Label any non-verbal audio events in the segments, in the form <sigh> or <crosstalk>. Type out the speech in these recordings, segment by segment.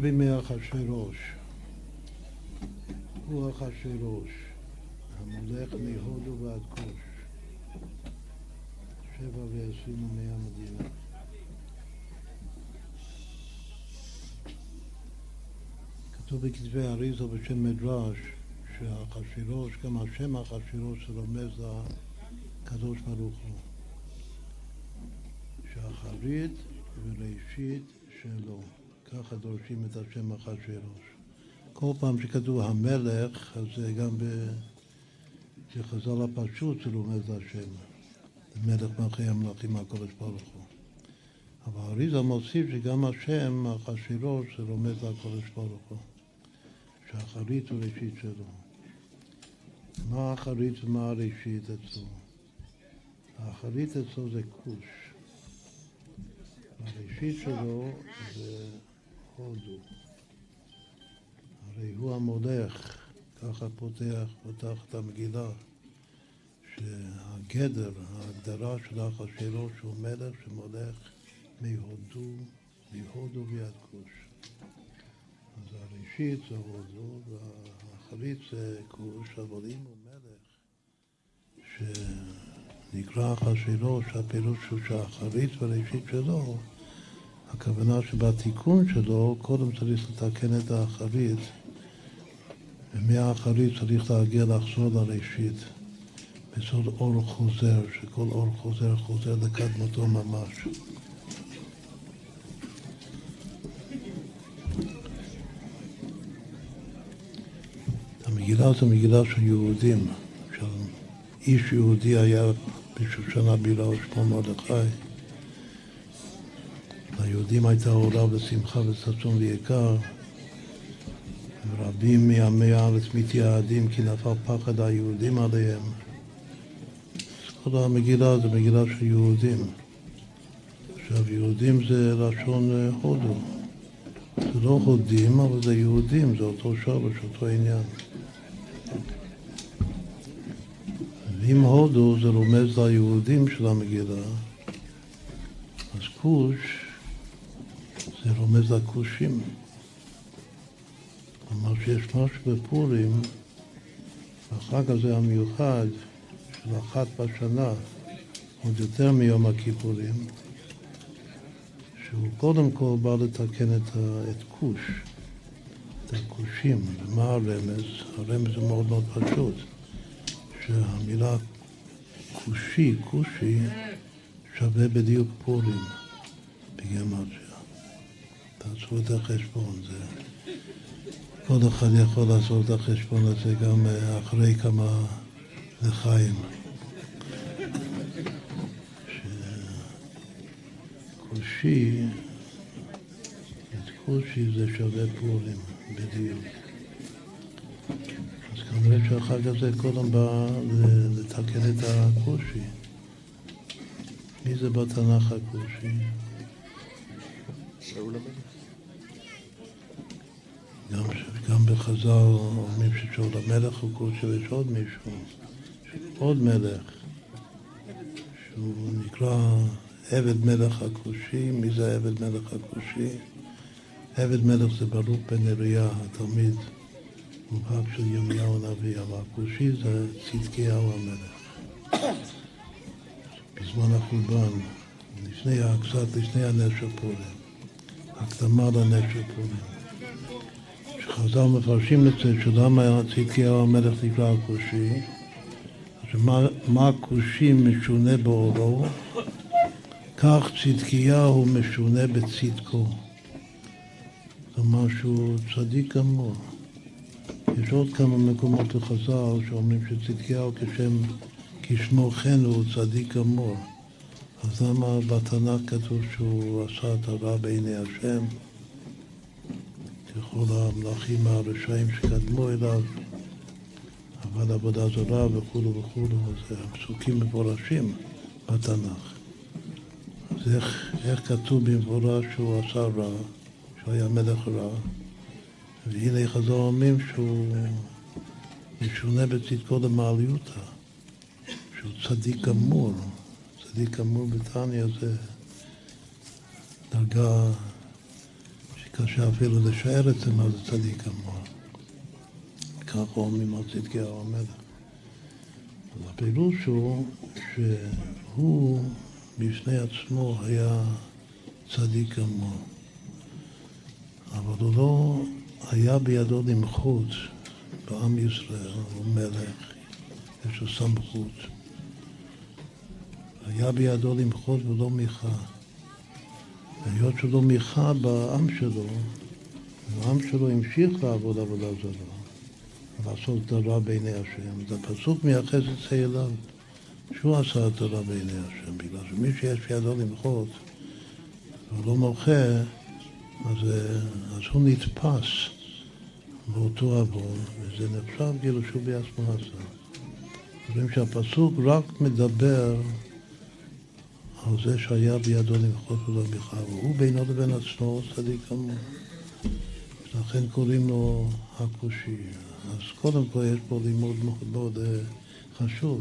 בימי אחשורוש, הוא אחשורוש, המולך מהודו ועד כוש, שבע ועשרים ימי המדינה. כתוב בכתבי אריזו בשם מדרש שהאחשורוש, גם השם האחשורוש זה רומז לקדוש ברוך הוא. שאחרית וראשית שלו. ככה דורשים את השם אחשורוש. כל פעם שכתוב המלך, אז זה גם בחז"ל הפשוט זה רומז לשם. מלך מלכי המלכים הקודש ברוך הוא. אבל אריזה מוסיף שגם השם אחשורוש זה רומז לקודש ברוך הוא. שהאחרית וראשית שלו. מה האחרית ומה הראשית אצלו? האחרית אצלו זה כוש. הראשית שלו זה הודו. הרי הוא המולך, ככה פותח, פותח את המגילה, שהגדר, ההגדרה של אחשוורוש הוא מלך שמולך מהודו, מהודו ויד כוש. אז הראשית זה הודו והאחרית זה כוש, אבל אם הוא מלך שנקרא אחשוורוש, הפירוש הוא שהאחרית והראשית שלו הכוונה שבתיקון שלו קודם צריך לתקן את האחרית ומהאחרית צריך להגיע לחזור לראשית בסוד אור חוזר, שכל אור חוזר חוזר לקדמותו ממש. המגילה זו מגילה של יהודים, של איש יהודי היה בשושנה בילה ושמו מרדכי ליהודים הייתה אורה ושמחה וששון ויקר. ורבים מעמי הארץ מתייעדים כי נפל פחד היהודים עליהם. כל המגילה זה מגילה של יהודים. עכשיו יהודים זה לשון הודו. זה לא הודים אבל זה יהודים, זה אותו שורש, אותו עניין. ואם הודו זה רומז ליהודים של המגילה אז כוש זה רומז לכושים. כלומר שיש משהו בפורים, החג הזה המיוחד של אחת בשנה, עוד יותר מיום הכיפורים, שהוא קודם כל בא לתקן את, את כוש, את הכושים. ומה הרמז? הרמז הוא מאוד מאוד פשוט, שהמילה כושי, כושי, שווה בדיוק פורים בגרמטיה. תעשו את החשבון, זה... כל אחד יכול לעשות את החשבון הזה גם אחרי כמה לחיים. שכושי, את כושי זה שווה פורים, בדיוק. אז כנראה שהחג הזה קודם בא לתקן את הכושי. מי זה בתנ"ך הכושי? שאול המלך. גם, גם בחז"ל אומרים ששאול המלך הוא כושי ויש עוד מישהו, עוד מלך, שהוא נקרא עבד מלך הכושי. מי זה עבד מלך הכושי? עבד מלך זה ברוך בן אריה, התלמיד מובהק של ירמיהו הנביא, אבל הכושי זה צדקיהו המלך. בזמן החורבן, לפני, קצת לפני הנס של פורים, הקדמה לנס של פורים. שחז"ל מפרשים את זה שלמה צדקיהו המלך נקרא הכושי, שמה כושי משונה באורו, כך צדקיהו משונה בצדקו. כלומר שהוא צדיק גמור. יש עוד כמה מקומות לחז"ל שאומרים שצדקיהו כשם, כשמו כן הוא צדיק גמור. אז למה בתנ"ך כתוב שהוא עשה את הרע בעיני השם? ככל המלאכים הרשעים שקדמו אליו, אבל עבודה זרה וכולו וכולו, זה פסוקים מפורשים בתנ"ך. אז איך, איך כתוב במפורש שהוא עשה רע, שהוא היה מלך רע, והנה חז"ל אומרים שהוא משונה בצדקו למעליותא, שהוא צדיק גמור. צדיק גמור בתניא זה דרגה שקשה אפילו לשער את זה מה זה צדיק גמור. כך אומרים על צדקיהו המלך. אז הפירוש הוא שהוא בפני עצמו היה צדיק גמור, אבל הוא לא היה בידו למחות בעם ישראל, הוא מלך, יש לו סמכות. היה בידו למחות ולא מיכה. היות שלא מיכה בעם שלו, העם שלו המשיך לעבוד עבודה זרה, לעשות את הרע בעיני השם. אז הפסוק מייחס את זה אליו, שהוא עשה את הרע בעיני השם, בגלל שמי שיש בידו למחות והוא לא מוחה, אז, אז הוא נתפס באותו עוון, וזה נחשב כאילו שהוא בעצמו עשה. אומרים שהפסוק רק מדבר על זה שהיה בידו למחות מיכה, והוא בינו לבין עצמו צדיק גמור. לכן קוראים לו הכושי. אז קודם כל יש פה לימוד מאוד מאוד חשוב,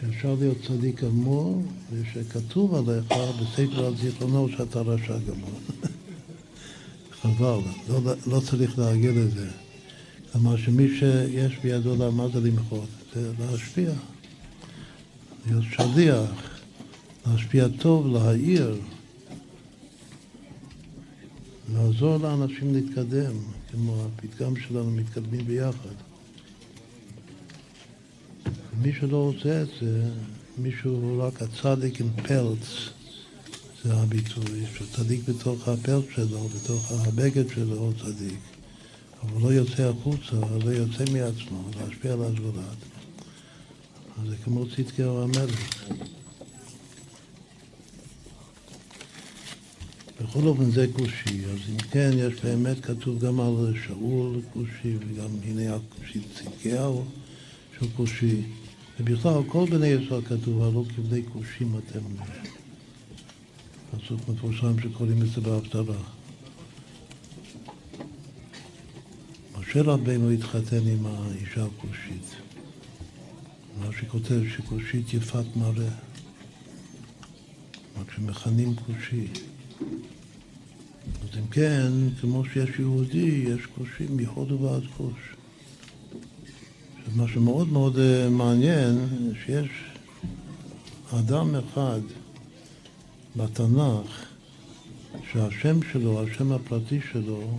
שאפשר להיות צדיק גמור, ושכתוב עליך בספר הזיכרונות שאתה רשע גמור. <laughs> חבל, לא, לא צריך להגיד את זה. כלומר שמי שיש בידו, זה למחות? זה להשפיע, להיות שליח. להשפיע טוב, להעיר, לעזור לאנשים להתקדם, כמו הפתגם שלנו, מתקדמים ביחד. מי שלא עושה את זה, מישהו רק הצדיק עם פלץ, זה הביטוי, שצדיק בתוך הפלץ שלו, בתוך הבגד שלו הוא צדיק, אבל לא יוצא החוצה, לא יוצא מעצמו, להשפיע על הזולת. זה כמו צדקיהו המלך. בכל אופן זה כושי, אז אם כן, יש באמת כתוב גם על שאול כושי, וגם הנה הכושי צדקיהו שהוא כושי. ובכלל, כל בני ישראל כתוב, הלא כבני כושים אתם. פסוק מפורסם שקוראים את זה בהפטרה. משה רבנו התחתן עם האישה הכושית. מה שכותב שכושית יפת מראה. רק שמכנים כושי. אז אם כן, כמו שיש יהודי, יש קושים מחודו ועד כוש. מה שמאוד מאוד אה, מעניין, שיש אדם אחד בתנ"ך שהשם שלו, השם הפרטי שלו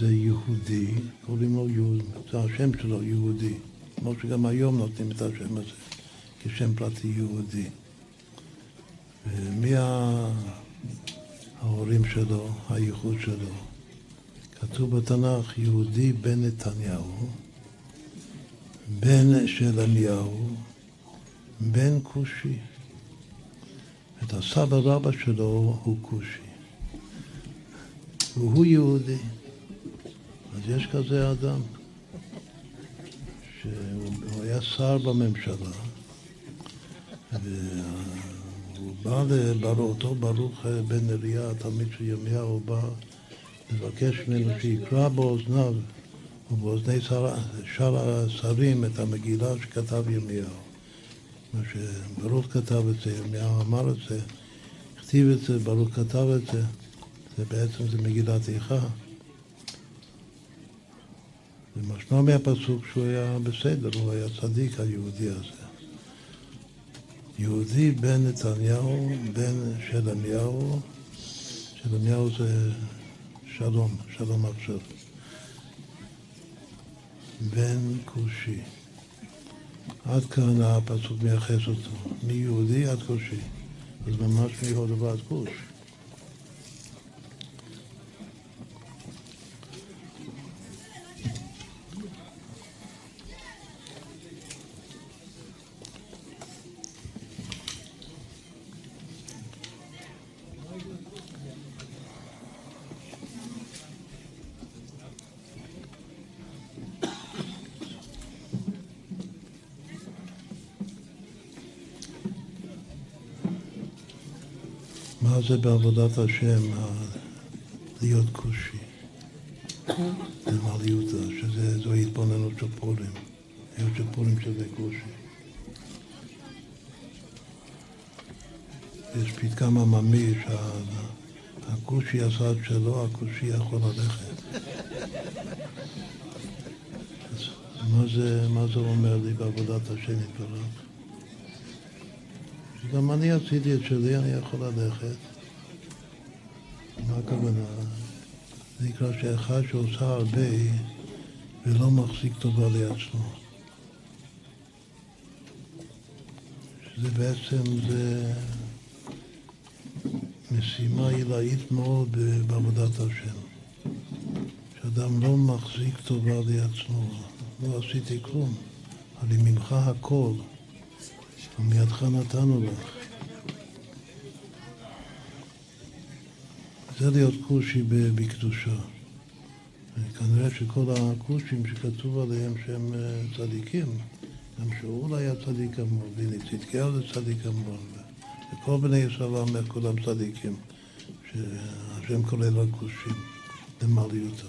זה יהודי, קוראים לו יהודי, זה השם שלו יהודי, כמו שגם היום נותנים את השם הזה כשם פרטי יהודי. ומי ההורים שלו, הייחוד שלו. כתוב בתנ"ך יהודי בן נתניהו, בן שלמיהו, בן כושי. את הסבא רבא שלו הוא כושי. והוא יהודי. אז יש כזה אדם, שהוא היה שר בממשלה, הוא בא לאותו ברוך אה, בן נריה, תלמיד של ירמיהו, בא לבקש ממנו שיקרא באוזניו ובאוזני שאר השרים את המגילה שכתב ירמיהו. מה שברוך כתב את זה, ירמיהו אמר את זה, הכתיב את זה, ברוך כתב את זה, זה בעצם זה מגילת איכה. ומשמע מהפסוק שהוא היה בסדר, הוא היה צדיק היהודי הזה. יהודי בן נתניהו, בן שלמיהו, שלמיהו זה שלום, שלום עכשיו. בן כושי. עד כאן הפסוק מייחס אותו, מיהודי עד כושי. אז ממש מהודו ועד כוש. מה זה בעבודת השם להיות כושי? למעליותא, שזו התבוננות של פורים, היות של פורים שזה כושי. יש פתגם עממי שהכושי עשה את שלו, הכושי יכול ללכת. אז מה זה, מה זה אומר לי בעבודת השם יתברך? גם אני עשיתי את שלי, אני יכול ללכת. מה הכוונה? זה נקרא שאחד שעושה הרבה ולא מחזיק טובה לעצמו. שזה בעצם זה משימה עילאית מאוד בעבודת השם. שאדם לא מחזיק טובה לעצמו, לא עשיתי כלום, אבל ממך הכל. ומידך נתנו לך. זה להיות כושי בקדושה. כנראה שכל הכושים שכתוב עליהם שהם אה, צדיקים, גם שאול היה צדיק גמור, והנה צדקיהו זה צדיק גמור, וכל בני ישראל אומר כולם צדיקים, שהשם כולל הכושים למעליותו,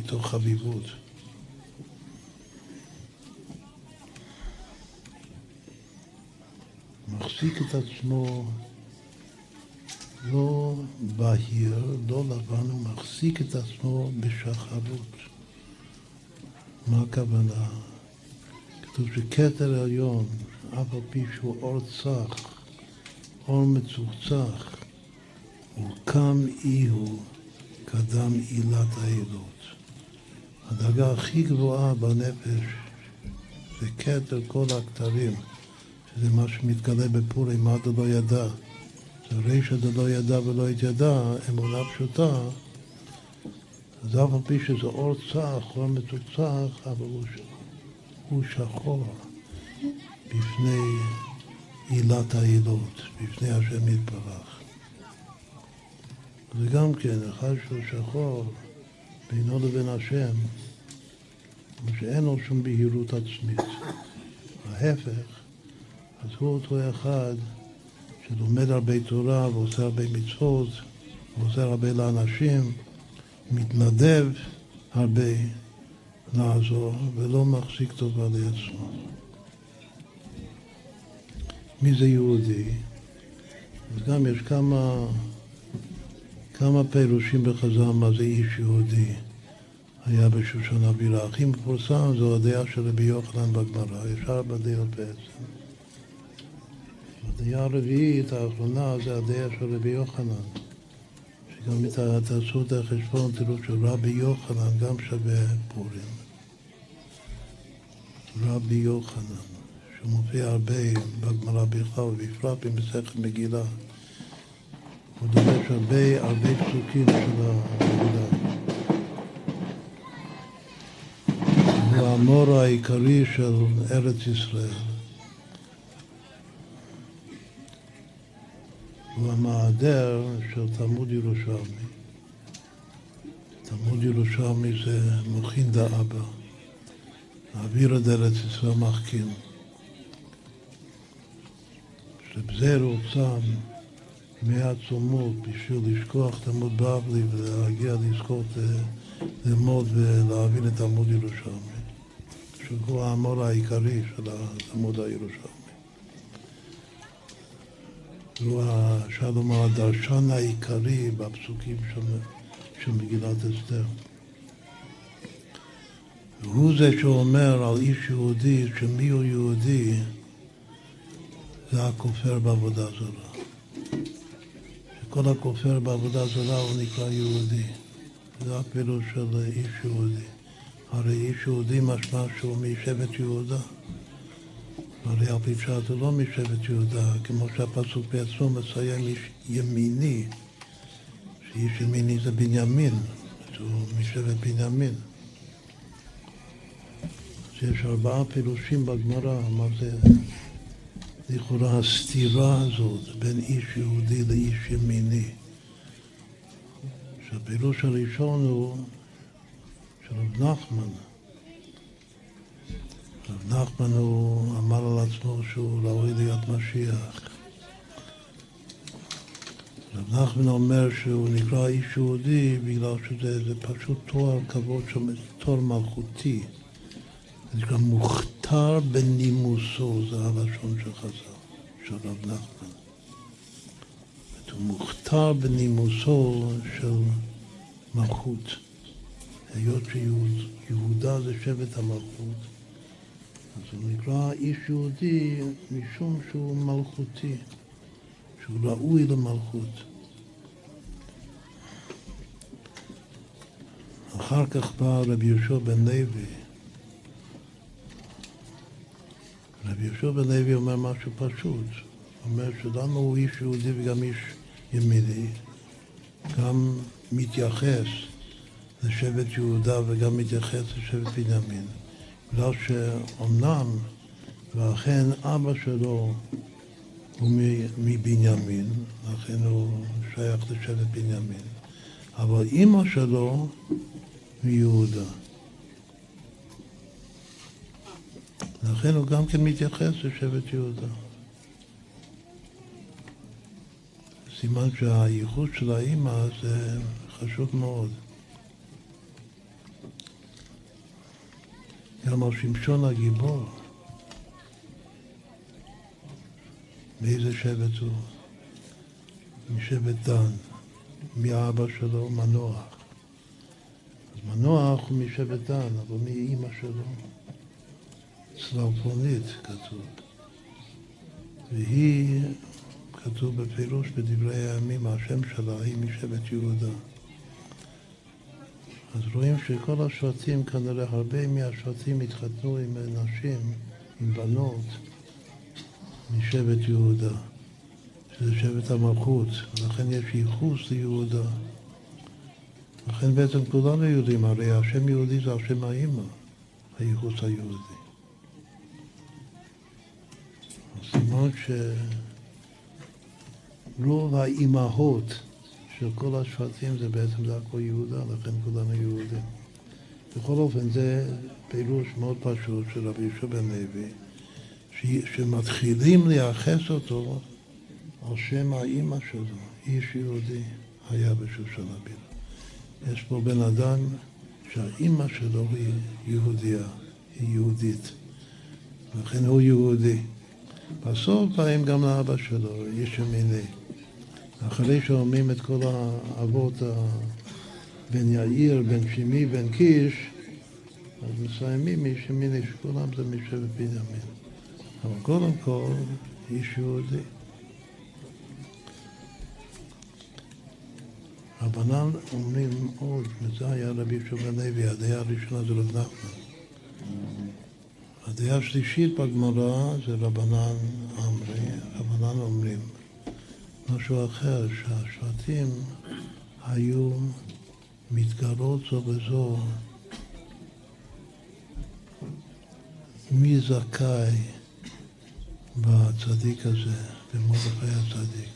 מתוך חביבות. מחזיק את עצמו לא בהיר, לא לבן, הוא מחזיק את עצמו בשחרות. מה הכוונה? כתוב שכתר עליון, אף על פי שהוא אור צח, אור מצוחצח, הוא קם אי הוא, קדם עילת העילות. הדרגה הכי גבוהה בנפש זה כתר כל הכתרים. שזה מה שמתגלה בפורים, מה אתה לא ידע. זה רישא דלא ידע ולא התיידע, אמונה פשוטה, אז אף על פי שזה אור צח, אור מתוקצח, אבל הוא, שחור בפני עילת העילות, בפני השם יתברך. זה גם כן, אחד שהוא שחור בינו לבין השם, שאין לו שום בהירות עצמית. ההפך, אז הוא אותו אחד שלומד הרבה תורה ועושה הרבה מצוות ועושה הרבה לאנשים, מתנדב הרבה לעזור ולא מחזיק טובה לעצמו. מי זה יהודי? אז גם יש כמה, כמה פירושים בחז"ל מה זה איש יהודי. היה בשושן אבירה. הכי מפורסם זו הדעה של רבי יוחנן בגמרא, יש ארבע דעות בעצם. הדעה הרביעית, האחרונה, זה הדעה של רבי יוחנן. שגם אם תעשו את החשבון, תראו שרבי יוחנן גם שווה פורים. רבי יוחנן, שמופיע הרבה בגמרא בכלל, ובפרט במסכת מגילה. הוא דורש הרבה הרבה פסוקים של המגילה. הוא המור העיקרי של ארץ ישראל. הוא המעדר של תלמוד ירושלמי. תלמוד ירושלמי זה מוכין דאבא, האוויר עד ארץ ישראל מחכים. שבזה רוצה מהעצומות בשביל לשכוח תלמוד בבלי ולהגיע לזכות ללמוד ולהבין את תלמוד ירושלמי. שהוא האמור העיקרי של התלמוד הירושלמי. הוא, אפשר לומר, הדרשן העיקרי בפסוקים של, של מגילת אסתר. הוא זה שאומר על איש יהודי, שמי הוא יהודי, זה הכופר בעבודה זרה. שכל הכופר בעבודה זרה הוא נקרא יהודי. זה הפירוש של איש יהודי. הרי איש יהודי משמע שהוא משבט יהודה. הרי על פי פשט הוא לא משבט יהודה, כמו שהפסוק בעצמו מסיים איש ימיני, שאיש ימיני זה בנימין, הוא משבט בנימין. אז יש ארבעה פירושים בגמרא, מה זה לכאורה הסתירה הזאת בין איש יהודי לאיש ימיני. שהפירוש הראשון הוא של רב נחמן. רב נחמן הוא אמר על עצמו שהוא ראוי להיות משיח. רב נחמן אומר שהוא נקרא איש יהודי בגלל שזה פשוט תואר כבוד, תואר מלכותי. זה נקרא מוכתר בנימוסו, זה הלשון של חז"ל, של רב נחמן. הוא מוכתר בנימוסו של מלכות. היות שיהודה זה שבט המלכות, אז הוא נקרא איש יהודי משום שהוא מלכותי, שהוא ראוי למלכות. אחר כך בא רבי יהושע בן לוי. רבי יהושע בן לוי אומר משהו פשוט. אומר שלמה הוא איש יהודי וגם איש ימיני, גם מתייחס לשבט יהודה וגם מתייחס לשבט בנימין. בגלל שאומנם, ואכן אבא שלו הוא מבנימין, לכן הוא שייך לשבט בנימין, אבל אימא שלו מיהודה. לכן הוא גם כן מתייחס לשבט יהודה. סימן שהייחוד של האימא זה חשוב מאוד. גם על שמשון הגיבור, מאיזה שבט הוא? משבט דן, מאבא שלו מנוח. אז מנוח הוא משבט דן, אבל מאימא שלו צלפונית כתוב. והיא כתוב בפירוש בדברי הימים, השם שלה היא משבט יהודה. אז רואים שכל השבטים, כנראה הרבה מהשבטים התחתנו עם נשים, עם בנות, משבט יהודה, שזה שבט המלכות, ולכן יש ייחוס ליהודה. לכן בעצם כולנו יהודים, הרי השם יהודי זה השם האימא, הייחוס היהודי. סימן ש... רוב האימהות של כל השבטים זה בעצם הכל יהודה, לכן כולנו יהודים. בכל אופן, זה פירוש מאוד פשוט של רבי יהושע בן לוי, שמתחילים לייחס אותו על שם האימא שלו, איש יהודי היה בשושן הבירה. יש פה בן אדם שהאימא שלו היא יהודייה, היא יהודית, לכן הוא יהודי. בסוף באים גם לאבא שלו, איש ימיני. אחרי שאומרים את כל האבות בן יאיר, בן שימי, בן קיש, אז מסיימים איש ימיני, שכולם זה משבט בנימין. אבל קודם כל, איש יהודי. רבנן אומרים עוד, וזה היה רבי יהושע בן לוי, הדעה הראשונה זה רב נחמן. הדעה השלישית בגמרא זה רבנן אמרי, רבנן אומרים משהו אחר, שהשבטים היו מתגרות זו בזו מי זכאי בצדיק הזה, במרדכי הצדיק.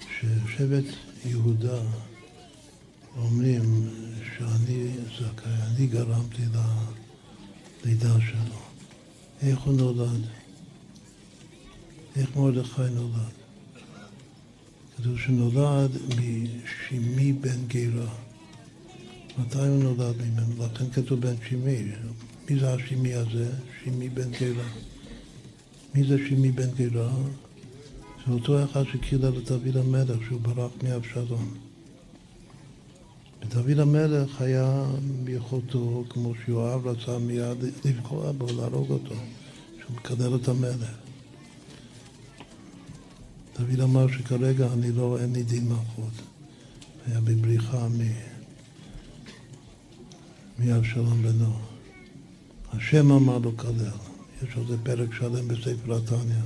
ששבט יהודה אומרים שאני זכאי, אני גרמתי ללידה שלו. איך הוא נולד? איך מרדכי נולד? כתוב שנולד משימי בן גירה. מתי הוא נולד ממנו? לכן כתוב בן שימי. מי זה השימי הזה? שימי בן גירה. מי זה שימי בן גירה? זה אותו אחד שקילל לדוד המלך, שהוא ברח מאבשלום. ודוד המלך היה ביכולתו, כמו שיואב רצה מיד לפגוע בו, להרוג אותו, שהוא מקלל את המלך. דוד אמר שכרגע אני לא, אין לי דין. היה בבריחה מ... מאבשלום בנו. השם אמר לו כלל, יש על זה פרק שלם בספר התניא.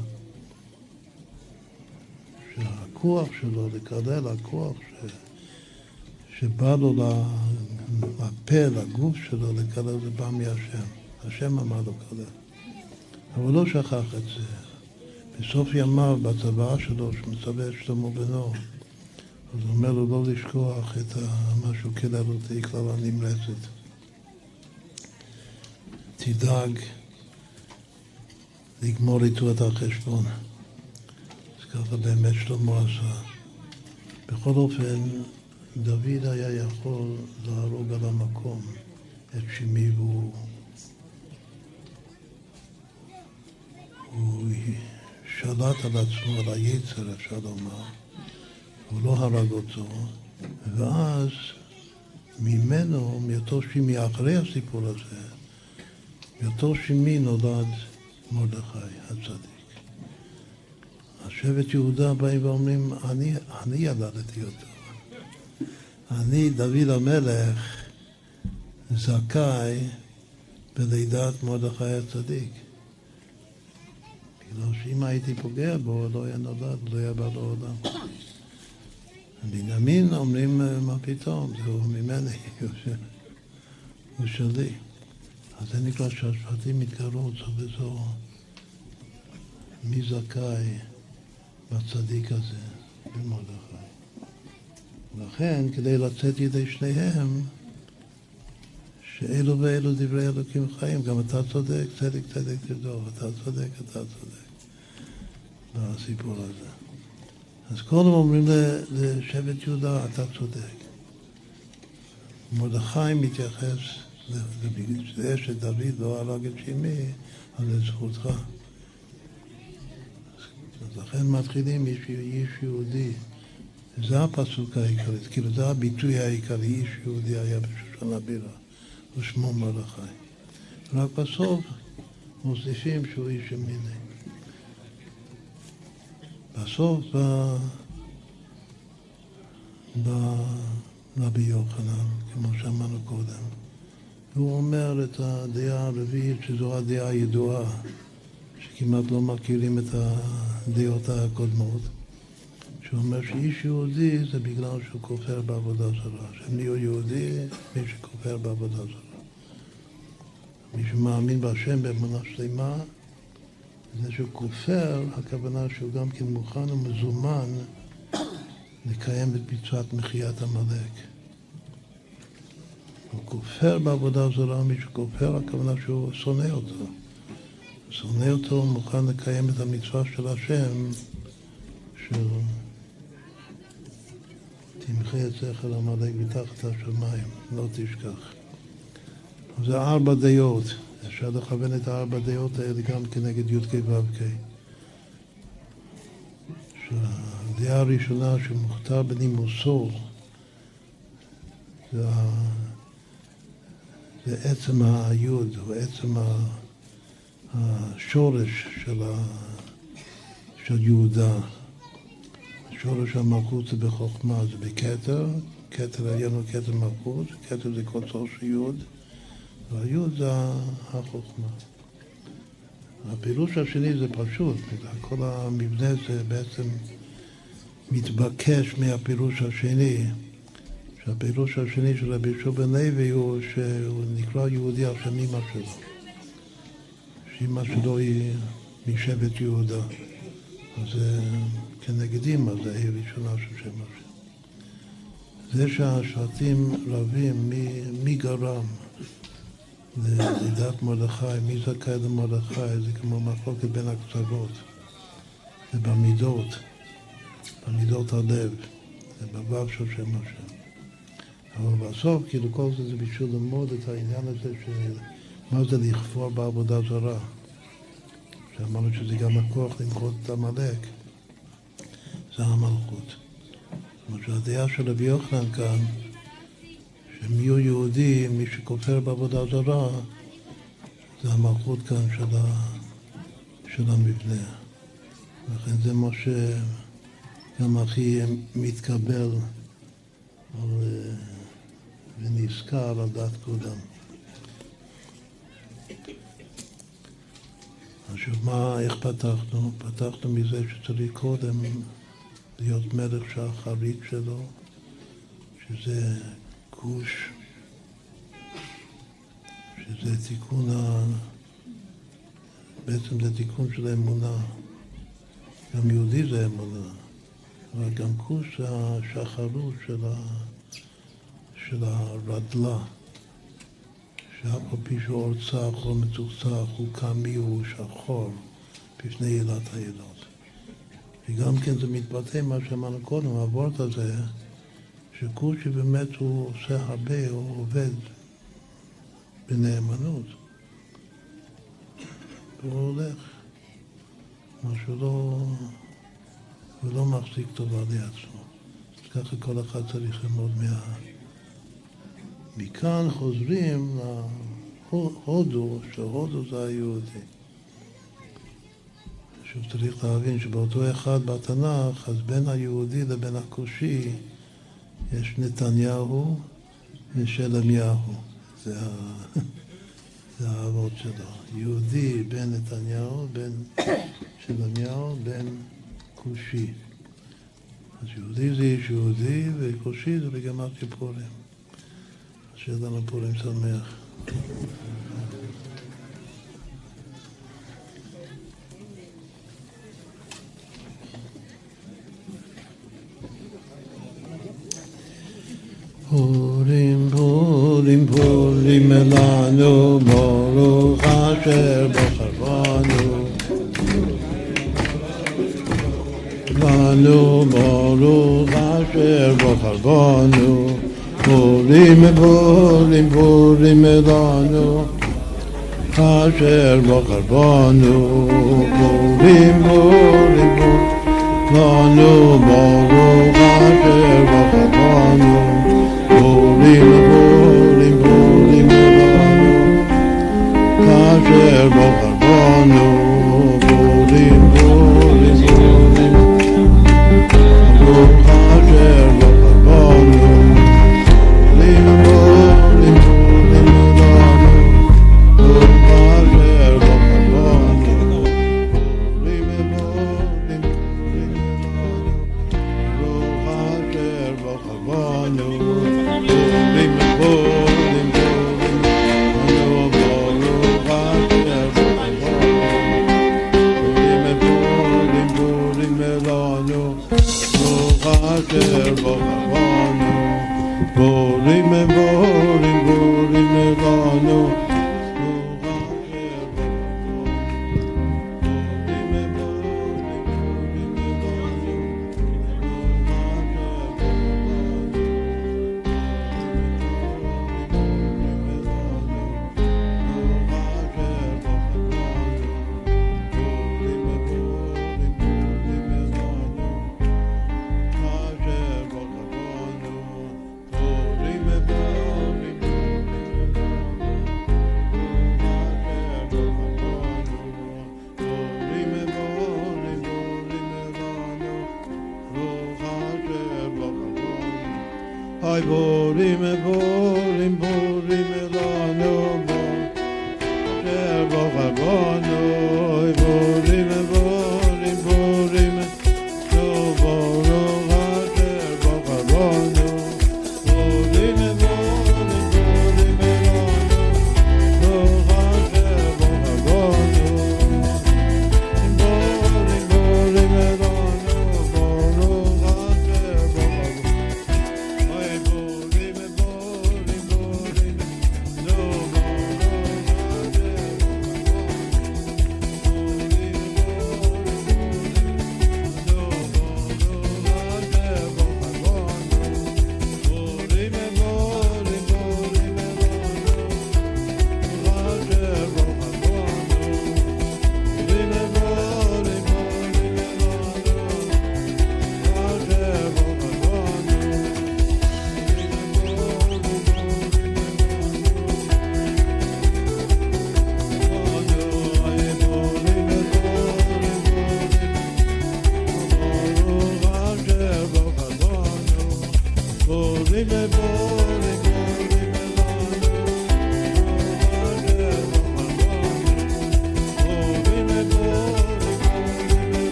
שהכוח שלו לקלל, הכוח ש... שבא לו לפה, לגוף שלו לקלל, זה בא מהשם. השם אמר לו כלל. אבל לא שכח את זה. בסוף ימיו, בצוואה שלו, שמצווה את שלמה בנו, אז הוא אומר לו לא לשכוח את מה שהוא קילל אותי, כללה נמרצת. תדאג לגמור איתו את החשבון. אז ככה באמת שלמה עשה. בכל אופן, דוד היה יכול להרוג על המקום את שמי והוא הוא שלט על עצמו, על היצר, אפשר לומר. הוא לא הרג אותו, ואז ממנו, מאותו שימי, אחרי הסיפור הזה, מאותו שימי נולד מרדכי הצדיק. השבט יהודה באים ואומרים, אני, אני ילדתי אותו. אני, דוד המלך, זכאי בלידת מרדכי הצדיק. בגלל שאם הייתי פוגע בו, לא היה נולד, לא היה בא לעולם. בנימין אומרים, מה פתאום, זהו ממני, <laughs> הוא שלי. אז זה נקרא שהשבטים התגרו זו וזו. מי זכאי בצדיק הזה, במרדכי. לכן, כדי לצאת ידי שניהם, שאלו ואלו דברי אלוקים חיים, גם אתה צודק, צדק צדק תרדוף, אתה צודק, אתה צודק, בסיפור הזה. אז קודם אומרים לשבט יהודה, אתה צודק. מרדכי מתייחס לזה שדוד לא הרג את שמי, אז לזכותך. אז לכן מתחילים איש, איש יהודי. זה הפסוק העיקרי, כאילו זה הביטוי העיקרי, איש יהודי היה בשושן הבירה. ושמו מרדכי. רק בסוף מוסיפים שהוא איש ימיני. בסוף בא, רבי יוחנן, כמו שאמרנו קודם, והוא אומר את הדעה הרביעית, שזו הדעה הידועה, שכמעט לא מכירים את הדעות הקודמות. שהוא אומר שאיש יהודי זה בגלל שהוא כופר בעבודה זרה. נהיו יהודי, מי שכופר בעבודה זרה. מי שמאמין בהשם באמונה שלמה, זה שהוא כופר, הכוונה שהוא גם כן מוכן ומזומן לקיים את מצוות מחיית עמלק. הוא כופר בעבודה זרה, מי שכופר, הכוונה שהוא שונא אותו. שונא אותו, מוכן לקיים את המצווה של השם, של תמחה את זכר עמלק מתחת השמיים, לא תשכח. זה ארבע דעות. אפשר לכוון את הארבע דעות האלה גם כנגד י"ק ו"ק. שהדעה הראשונה שמוכתר בנימוסו זה, זה עצם היוד, או עצם השורש של, ה, של יהודה. שורש המלכות זה בחוכמה, זה בכתר, כתר עליון הוא כתר מלכות, כתר זה קוצו של יוד. והיוד זה החוכמה. הפירוש השני זה פשוט, כל המבנה זה בעצם מתבקש מהפירוש השני, שהפירוש השני של רבי בן לוי הוא שהוא נקרא יהודי על שם אמא שלו, שאמא שלו היא משבט יהודה, אז כנגד אמא, זה העיר ראשונה של שם השם. זה שהשבטים רבים מי, מי גרם לידת מרדכי, מי זכאי למרדכי, זה כמו מחלוקת בין הקצוות, זה במידות, במידות הלב, זה בוו של שם השם. אבל בסוף, כאילו כל זה זה בשביל ללמוד את העניין הזה של מה זה לכפור בעבודה זרה. שאמרנו שזה גם הכוח למחות את עמלק, זה המלכות. זאת אומרת שהדעה של רבי יוחנן כאן שהם יהיו יהודים, מי שכופר בעבודה זרה, זה המלכות כאן של, ה, של המבנה. לכן זה מה שגם הכי מתקבל על, ונזכר על דעת כולם. שוב, מה, איך פתחנו? פתחנו מזה שצריך קודם להיות מלך שהחריג שלו, שזה גוש, שזה תיקון, ה... בעצם זה תיקון של האמונה. גם יהודי זה אמונה, אבל גם כוש זה השחרות של, ה... של הרדלה. שאף על פי שהוא אור צח או מצוחצח, הוא קמי, הוא שחור בפני עילת העילות. וגם כן זה מתבטא, מה שאמרנו קודם, הוורט הזה, שקושי באמת הוא עושה הרבה, הוא עובד בנאמנות. והוא הולך. משהו לא... הוא לא מחזיק טובה לעצמו. ככה כל אחד צריך ללמוד מה... מכאן חוזרים להודו, שהודו זה היהודי. שוב צריך להבין שבאותו אחד בתנ"ך, אז בין היהודי לבין הכושי יש נתניהו ושלמיהו. זה, ה... <laughs> זה האבות שלו. יהודי בין נתניהו, בין <coughs> שלמיהו, בין כושי. אז יהודי זה איש יהודי וכושי זה בגמר כיפורים. שיהיה לנו פורים שמח. פורים, פורים, פורים אלנו, ברוך אשר בחרבנו. לנו ברוך אשר בחרבנו. פורים פורים פורים לנו אשר בחר בנו פורים פורים לנו ברוך אשר אשר בחר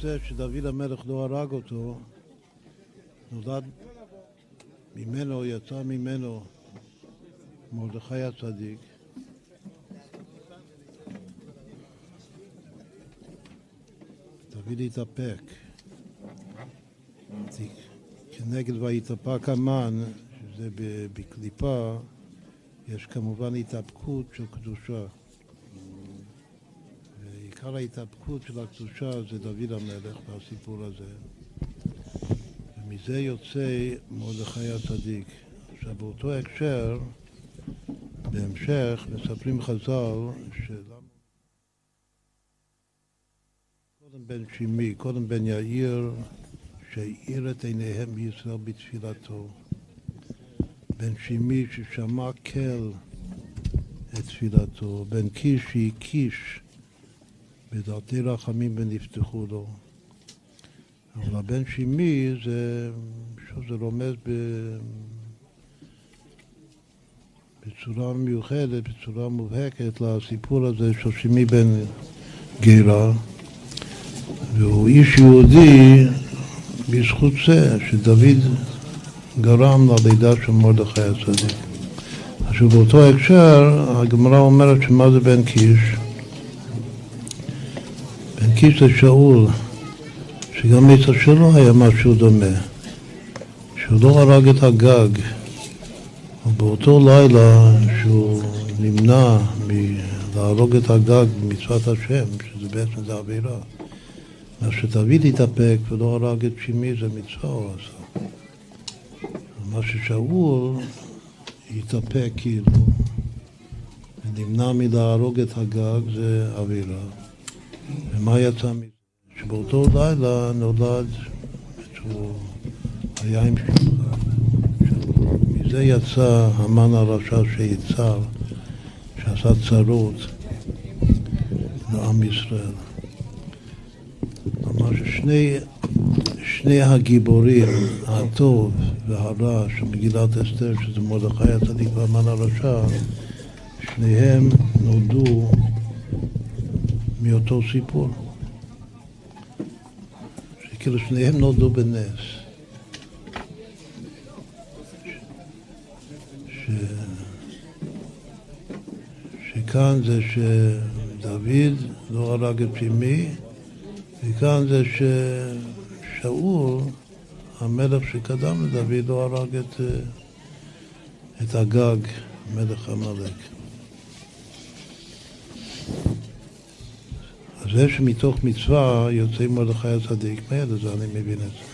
זה שדוד המלך לא הרג אותו נולד ממנו, יצא ממנו מרדכי הצדיק דוד התאפק כנגד ויתאפק המן שזה בקליפה יש כמובן התאפקות של קדושה. ועיקר ההתאפקות של הקדושה זה דוד המלך בסיפור הזה. ומזה יוצא מרדכי הצדיק. עכשיו באותו הקשר, בהמשך, מספרים חז"ל שלמה קודם בן שימי, קודם בן יאיר, שהאיר את עיניהם בישראל בתפילתו. בן שימי ששמע כל את תפילתו, בן קיש שהקיש בדעתי רחמים ונפתחו לו. אבל הבן שימי זה, שוב, זה רומז ב... בצורה מיוחדת, בצורה מובהקת לסיפור הזה של שימי בן גירה והוא איש יהודי בזכות זה שדוד גרם ללידה של מרדכי הצדיק. עכשיו באותו הקשר הגמרא אומרת שמה זה בן קיש? בן קיש זה שאול, שגם אצל שלו היה משהו דומה, שהוא לא הרג את הגג, ובאותו לילה שהוא נמנע מלהרוג את הגג במצוות השם, שזה בעצם זה עבירה. מה שדוד התאפק ולא הרג את שימי זה מצווה הוא עשה. מה ששאול התאפק כאילו ונמנע מלהרוג את הגג זה אווירה. ומה יצא מזה? שבאותו לילה נולד, שהוא היה עם שלוחה. מזה יצא המן הרשע שיצר, שעשה צרות לעם ישראל. ממש שני שני הגיבורים, הטוב והרע של מגילת אסתר, שזה מרדכי הצדיק והמן הרשע, שניהם נולדו מאותו סיפור. שכאילו שניהם נולדו בנס. ש... שכאן זה שדוד לא הרג את פימי, וכאן זה ש... שאול, המלך שקדם לדוד, לא הרג את, אה, את הגג, מלך עמלק. אז זה שמתוך מצווה יוצא מרדכי הצדיק, מיד לזה אני מבין את זה.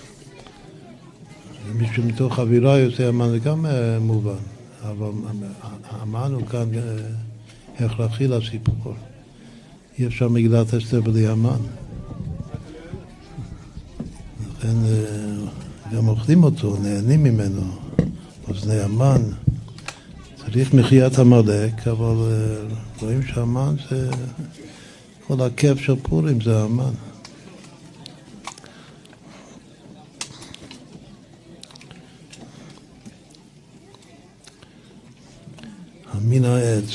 מי שמתוך אווירה יוצא המן זה גם אה, מובן, אבל המן הוא כאן אה, הכרחי לסיפור. אי אפשר מגילת אסתר בלי המן. לכן גם אוכלים אותו, נהנים ממנו, אוזני המן. צריך מחיית עמלק, אבל רואים שהמן זה, כל הכיף של פורים זה המן. המין העץ.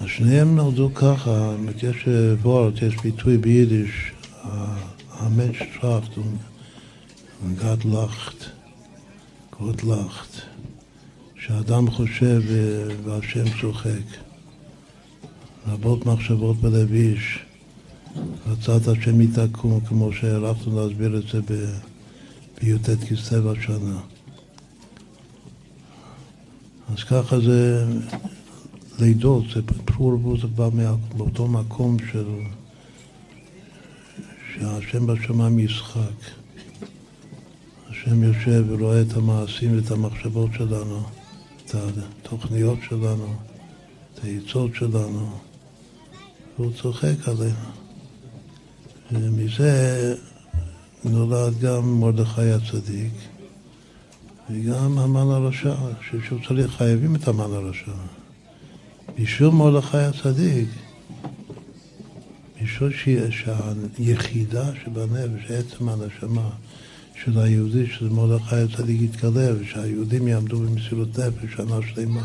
אז שניהם נולדו ככה, יש וורט, יש ביטוי ביידיש, und, und Gott lacht, Gott lacht, שהאדם חושב והשם צוחק. רבות מחשבות בלב איש, רצת השם יתקום, כמו שהלכנו להסביר את זה בי"ט כסלו השנה. אז ככה זה לידות, זה פור זה בא מאותו מקום של... שהשם בשמיים ישחק. השם יושב ורואה את המעשים ואת המחשבות שלנו, את התוכניות שלנו, את העצות שלנו, והוא צוחק עלינו. ומזה נולד גם מרדכי הצדיק וגם המן הרשע, שהוא צריך, חייבים את המן הרשע. בשביל מרדכי הצדיק, בשביל שהיחידה שבנפש, עצם הנשמה של היהודי, שזה מרדכי הצדיק יתקרב, שהיהודים יעמדו במסירות נפש שנה שלמה.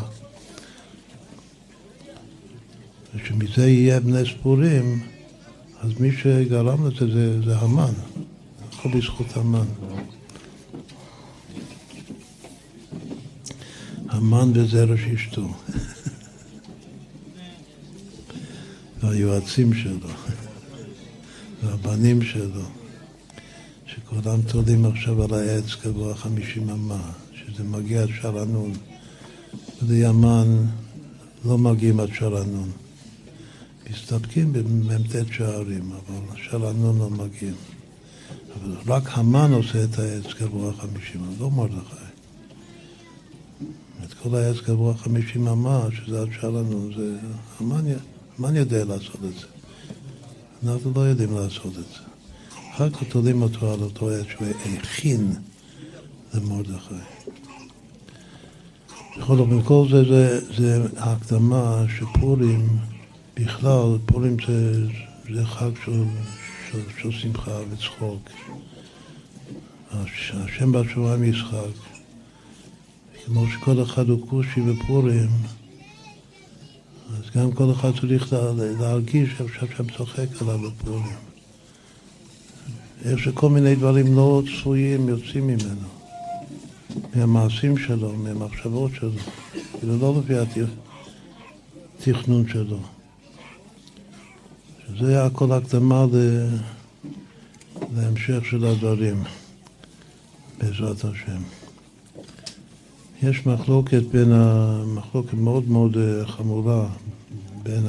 ושמזה יהיה בני ספורים, אז מי שגרם לזה זה, זה המן, הכל בזכות המן. המן וזרש אשתו. <laughs> והיועצים שלו, והבנים שלו, שכולם תולים עכשיו על העץ גבוה חמישים אמה, שזה מגיע עד שערנון. ולימן לא מגיעים עד שערנון. מסתפקים במ"ט שערים, אבל שערנון לא מגיעים. אבל רק המן עושה את העץ גבוה חמישים, לא מרדכי. את כל העץ גבוה חמישים אמה, שזה עד שערנון, זה המן אני יודע לעשות את זה? אנחנו לא יודעים לעשות את זה. אחר כך תולים אותו על אותו עת שהוא הכין למרדכי. בכל אופן, כל זה, זה, זה ההקדמה שפורים, בכלל, פורים זה, זה חג של, של, של שמחה וצחוק. השם בשבועיים ישחק. כמו שכל אחד הוא כושי בפורים, אז גם כל אחד צריך להרגיש עכשיו שם צוחק עליו בפורים. איך שכל מיני דברים לא צפויים יוצאים ממנו, מהמעשים שלו, מהמחשבות שלו, כאילו לא לפי התכנון שלו. שזה הכל הקדמה להמשך של הדברים, בעזרת השם. יש מחלוקת בין, מחלוקת מאוד מאוד אה, חמורה בין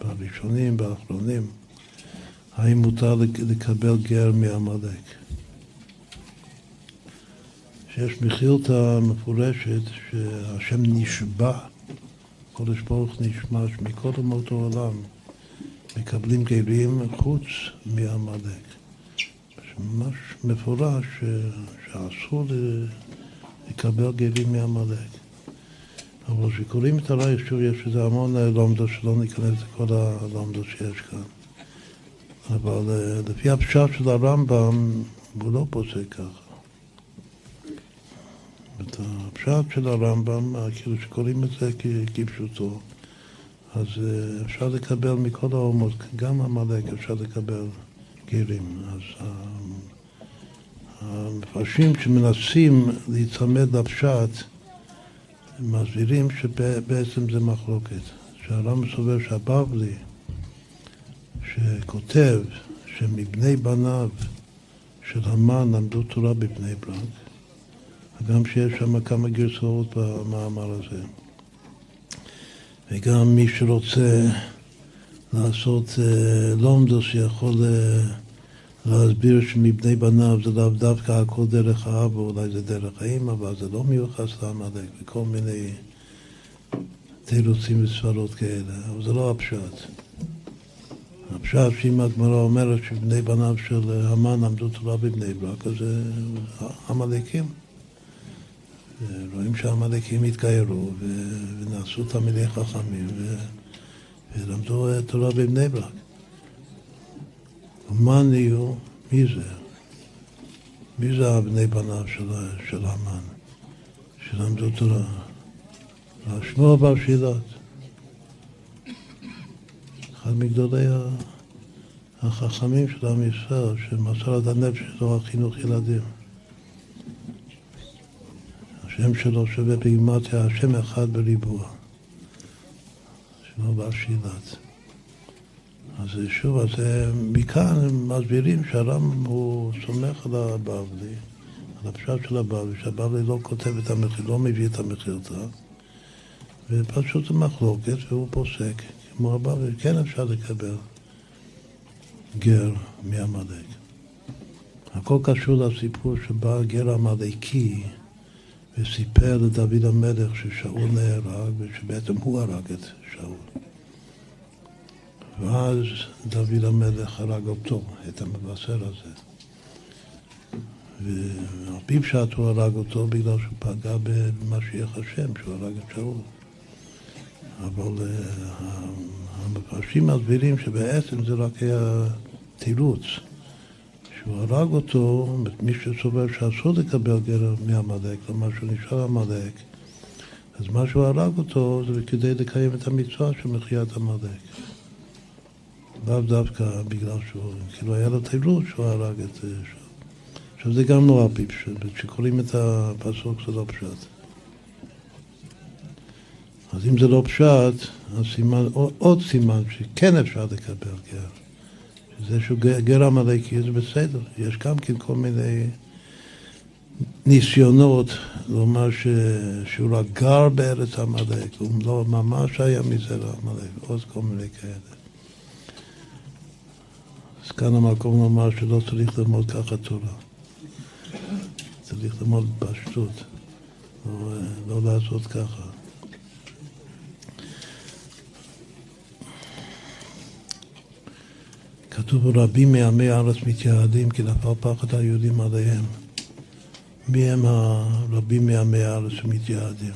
הראשונים והאחרונים, האם מותר לקבל גר מעמלק. שיש מחירתא מפורשת שהשם נשבע, קודש ברוך נשמע שמכל אומות העולם מקבלים גרים חוץ מעמלק. ממש מפורש שאסור לקבל גרים מעמלק. אבל כשקוראים את הרייך, שוב יש איזה המון לומדות שלא ניכנס לכל הלומדות שיש כאן. אבל אה, לפי הפשט של הרמב"ם, הוא לא פוסק ככה. את הפשט של הרמב"ם, כאילו שקוראים את זה כפשוטו, אז אה, אפשר לקבל מכל האומות, גם עמלק אפשר לקבל גרים. אז אה, המפרשים שמנסים להיצמד לפשט, מסבירים שבעצם זה מחלוקת. שהרמב"ם סובר שהבבלי, שכותב שמבני בניו של המן למדו תורה בבני ברק, וגם שיש שם כמה גרסאות במאמר הזה. וגם מי שרוצה לעשות אה, לומדוס שיכול אה, להסביר שמבני בניו זה לאו דווקא הכל דרך האב, אולי זה דרך האמא, אבל זה לא מיוחס לעמלק, וכל מיני תירוצים וסברות כאלה, אבל זה לא הפשט. הפשט שאם הגמרא אומרת שבני בניו של המן עמדו תורה בבני ברק, אז זה עמלקים. רואים שהעמלקים התגיירו ונעשו תלמידי חכמים ולמדו תורה בבני ברק. מה נהיו? מי זה? מי זה הבני בניו של, של המן, שלמדו תורה? שמואל בר שילת, אחד מגדולי החכמים של עם ישראל, שמסר את הנפש שלו על חינוך ילדים. השם שלו שווה בגימטיה, השם אחד בריבוע. שמואל בר שילת. אז שוב, אז אה, מכאן מסבירים שהרמב"ם הוא סומך על הבבלי, על הפשט של הבבלי, שהבבלי לא כותב את המחיר, לא מביא את המחירתה, ופשוט מחלוקת והוא פוסק, כמו הבבלי, כן אפשר לקבל גר מעמלק. הכל קשור לסיפור שבא גר עמלקי וסיפר לדוד המלך ששאול נהרג ושבעצם הוא הרג את שאול. ואז דוד המלך הרג אותו, את המבשר הזה. ועל פי פשט הוא הרג אותו בגלל שהוא פגע במשיח השם, שהוא הרג את שאול. אבל אה, המפרשים מסבירים שבעצם זה רק היה תירוץ. שהוא הרג אותו, מי שסובר שאסור לקבל גר מעמלק, כלומר שהוא נשאר עמלק, אז מה שהוא הרג אותו זה כדי לקיים את המצווה של מחיית עמלק. לאו דווקא בגלל שהוא, כאילו היה לו תירוץ שהוא הרג את זה. עכשיו זה גם לא על כשקוראים את הפסוק זה לא פשט. אז אם זה לא פשט, אז סימן, עוד סימן שכן אפשר לקבל גר. שזה שהוא גר עמלקי זה בסדר, יש גם כן כל מיני ניסיונות לומר ש... שהוא רק גר בארץ עמלק, הוא לא ממש היה מזרע עמלק, עוד כל מיני כאלה. אז כאן המקום לומר שלא צריך ללמוד ככה תורה. צריך ללמוד פשטות, לא, לא לעשות ככה. כתוב רבים מעמי הארץ מתייעדים כי נפל פחד היהודים עליהם. מי הם הרבים מעמי הארץ שמתייעדים?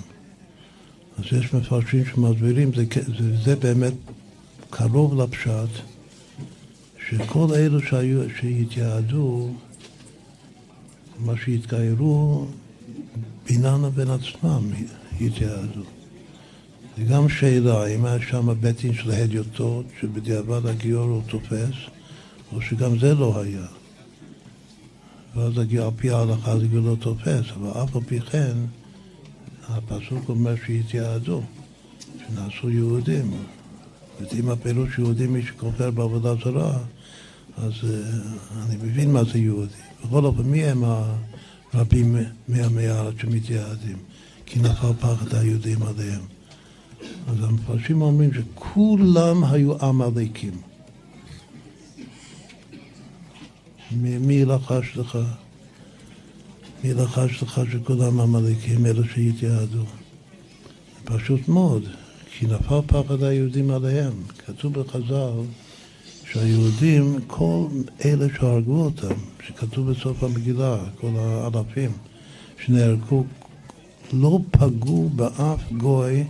אז יש מפרשים שמסבירים, זה, זה, זה באמת קרוב לפשט, שכל אלו שהיו, שהתייעדו, מה שהתגיירו, בינם לבין עצמם התייעדו. זה גם שאלה, אם היה שם בית דין של הדיוטות, שבדיעבד הגיור הוא תופס, או שגם זה לא היה. ואז הגיור, על פי ההלכה זה לא תופס, אבל אף על פי כן, הפסוק אומר שהתייעדו, שנעשו יהודים. ואם הפירוש יהודים מי שכופר בעבודה זרה, אז uh, אני מבין מה זה יהודי. בכל אופן, מי הם הרבים מעמי הארץ שמתייעדים? כי נפל פחד היהודים עליהם. אז המפרשים אומרים שכולם היו עמלקים. מי לחש לך? מי לחש לך שכולם עמלקים, אלה שהתייעדו? פשוט מאוד, כי נפל פחד היהודים עליהם. כתוב בחז"ל שהיהודים, כל אלה שהרגו אותם, שכתוב בסוף המגילה, כל האלפים שנהרגו, לא פגעו באף גוי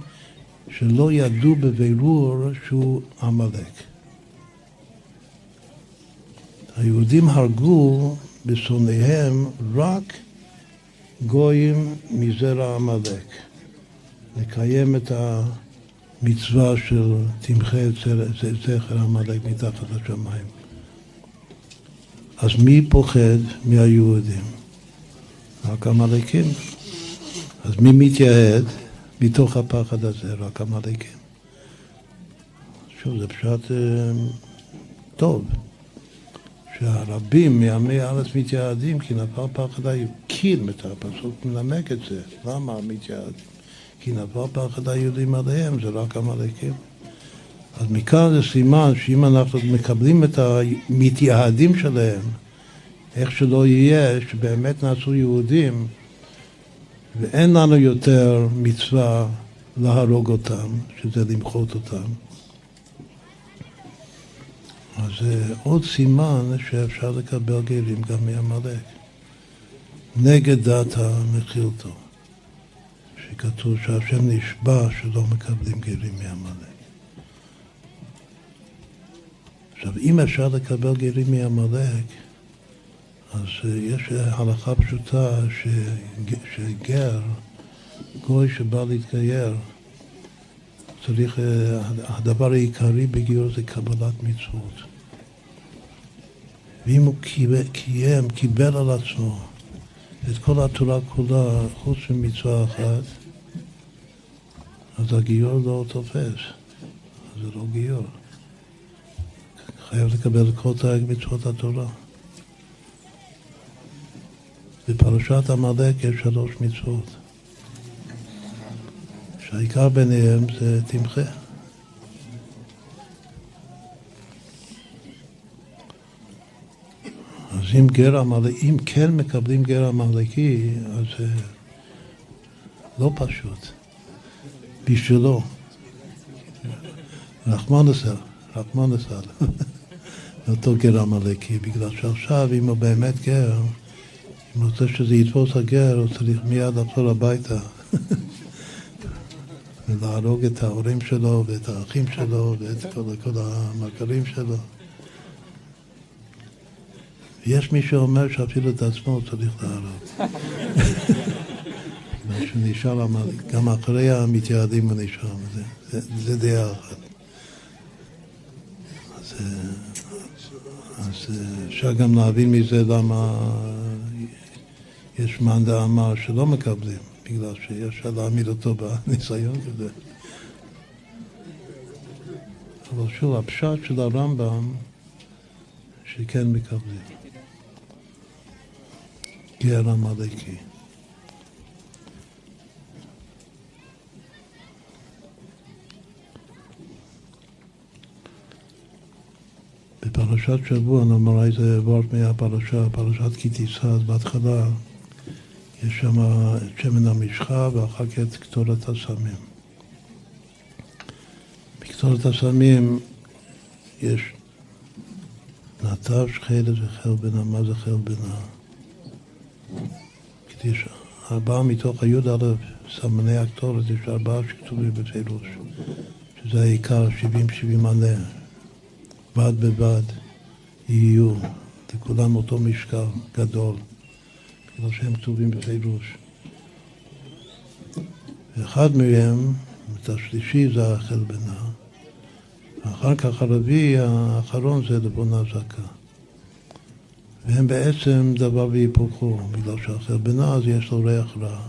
שלא ידעו בבירור שהוא עמלק. היהודים הרגו בשונאיהם רק גויים מזרע עמלק. לקיים את המצווה של תמחה את זכר עמלק מתחת לשמיים. אז מי פוחד מהיהודים? רק עמלקים. אז מי מתייעד? מתוך הפחד הזה, רק עמלקים. שוב, זה פשט אה, טוב, שהרבים מעמי הארץ מתייעדים כי נפל פחד היהודים. הפסוק מנמק את זה. למה מתייעדים? כי נפל פחד היהודים עליהם, זה רק עמלקים. אז מכאן זה סימן שאם אנחנו מקבלים את המתייעדים שלהם, איך שלא יהיה, שבאמת נעשו יהודים, ואין לנו יותר מצווה להרוג אותם, שזה למחות אותם. אז זה עוד סימן שאפשר לקבל גרים גם מעמלק. נגד דת המחילתו, שכתוב שהשם נשבע שלא מקבלים גרים מעמלק. עכשיו, אם אפשר לקבל גרים מעמלק, אז אה, יש הלכה פשוטה שגר, גוי שבא להתגייר, צריך, אה, הדבר העיקרי בגיור זה קבלת מצוות. ואם הוא קיים, קיבל על עצמו את כל התורה כולה, חוץ ממצווה אחת, אז הגיור לא תופס, זה לא גיור. חייב לקבל כל תרג מצוות התורה. בפרשת עמלק יש שלוש מצוות, שהעיקר ביניהם זה תמחה. אז אם גר עמלקי, אם כן מקבלים גר עמלקי, אז זה לא פשוט. בשבילו. רחמן נסל, רחמן נסל. אותו גר עמלקי, בגלל שעכשיו אם הוא באמת גר, אם רוצה שזה יתפוס הגר, הוא צריך מיד לחזור הביתה <laughs> ולהרוג את ההורים שלו ואת האחים שלו ואת כל, כל המכרים שלו. יש מי שאומר שאפילו את עצמו צריך להרוג. <laughs> שהוא נשאר, גם אחרי המתייעדים הוא נשאר, זה, זה, זה דעה אחת. אז, אז אפשר גם להבין מזה למה יש מאן דאמר שלא מקבלים, בגלל שיש להעמיד אותו בניסיון כזה. אבל שוב, הפשט של הרמב"ם שכן מקבלים. גר עמלקי. בפרשת שבוע, נאמר איזה וורט מהפרשה, פרשת כי אז בהתחלה יש שם את שמן המשחה ואחר כך את קטורת הסמים. בקטורת הסמים יש נטש, חלד וחלבנה. מה זה חלבנה? יש ארבעה מתוך הי"א סמני הקטורת, יש ארבעה שכתובים בפירוש, שזה העיקר, שבעים שבעים מנה. בד בבד יהיו, לכולם אותו משקל גדול, בגלל שהם כתובים בפירוש. ואחד מהם, את השלישי זה החלבנה, ואחר כך הרביעי האחרון זה לבונה זכה. והם בעצם דבר והיפוכו, בגלל שהחלבנה אז יש לו ריח רע.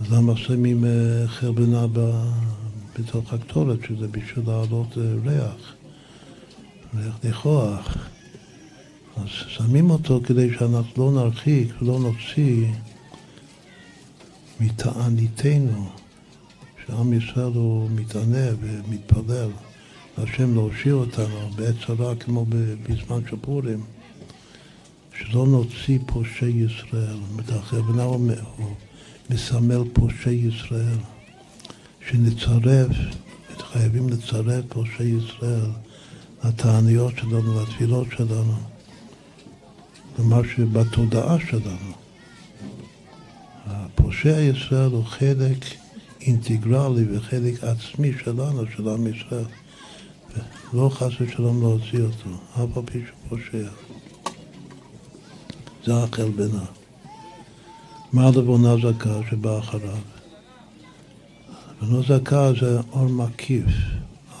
אז למה שמים אה, חלבנה בתוך הקטורת, שזה בשביל להעלות אה, ריח? ריח ניחוח. אז שמים אותו כדי שאנחנו לא נרחיק ולא נוציא מתעניתנו, שעם ישראל הוא מתענה ומתפלל. להשם להושיע אותנו בעת צרה כמו בזמן של פורים, שלא נוציא פושעי ישראל. הכוונה הוא מסמל פושעי ישראל, שנצרף, חייבים לצרף פושעי ישראל לתעניות שלנו, לתפילות שלנו, למה שבתודעה שלנו. הפושע ישראל הוא חלק אינטגרלי וחלק עצמי שלנו, של עם ישראל. לא חס ושלום להוציא אותו, אף על פי שהוא פושע. זה החלבנה. מה לבונה זכה שבא אחריו? לבונה זכה זה אור מקיף.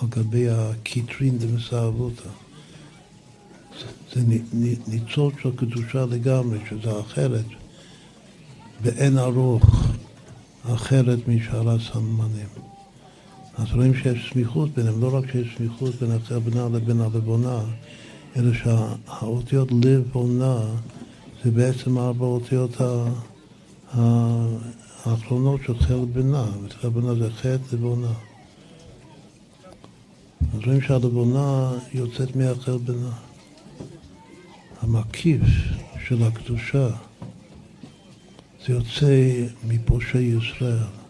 על גבי הקיטרין דמסעבותא. זה ניצוץ של קדושה לגמרי, שזה אחרת, באין ארוך, אחרת משאר הסממנים. אז רואים שיש סמיכות ביניהם, לא רק שיש סמיכות בין החלבנה לבין הלבונה, אלא שהאותיות לבונה זה בעצם ארבע אותיות האחרונות של חלבנה, וחלבנה זה חטא לבונה. אז רואים שהלבונה יוצאת מהחלבנה. המקיף של הקדושה זה יוצא מפושעי ישראל.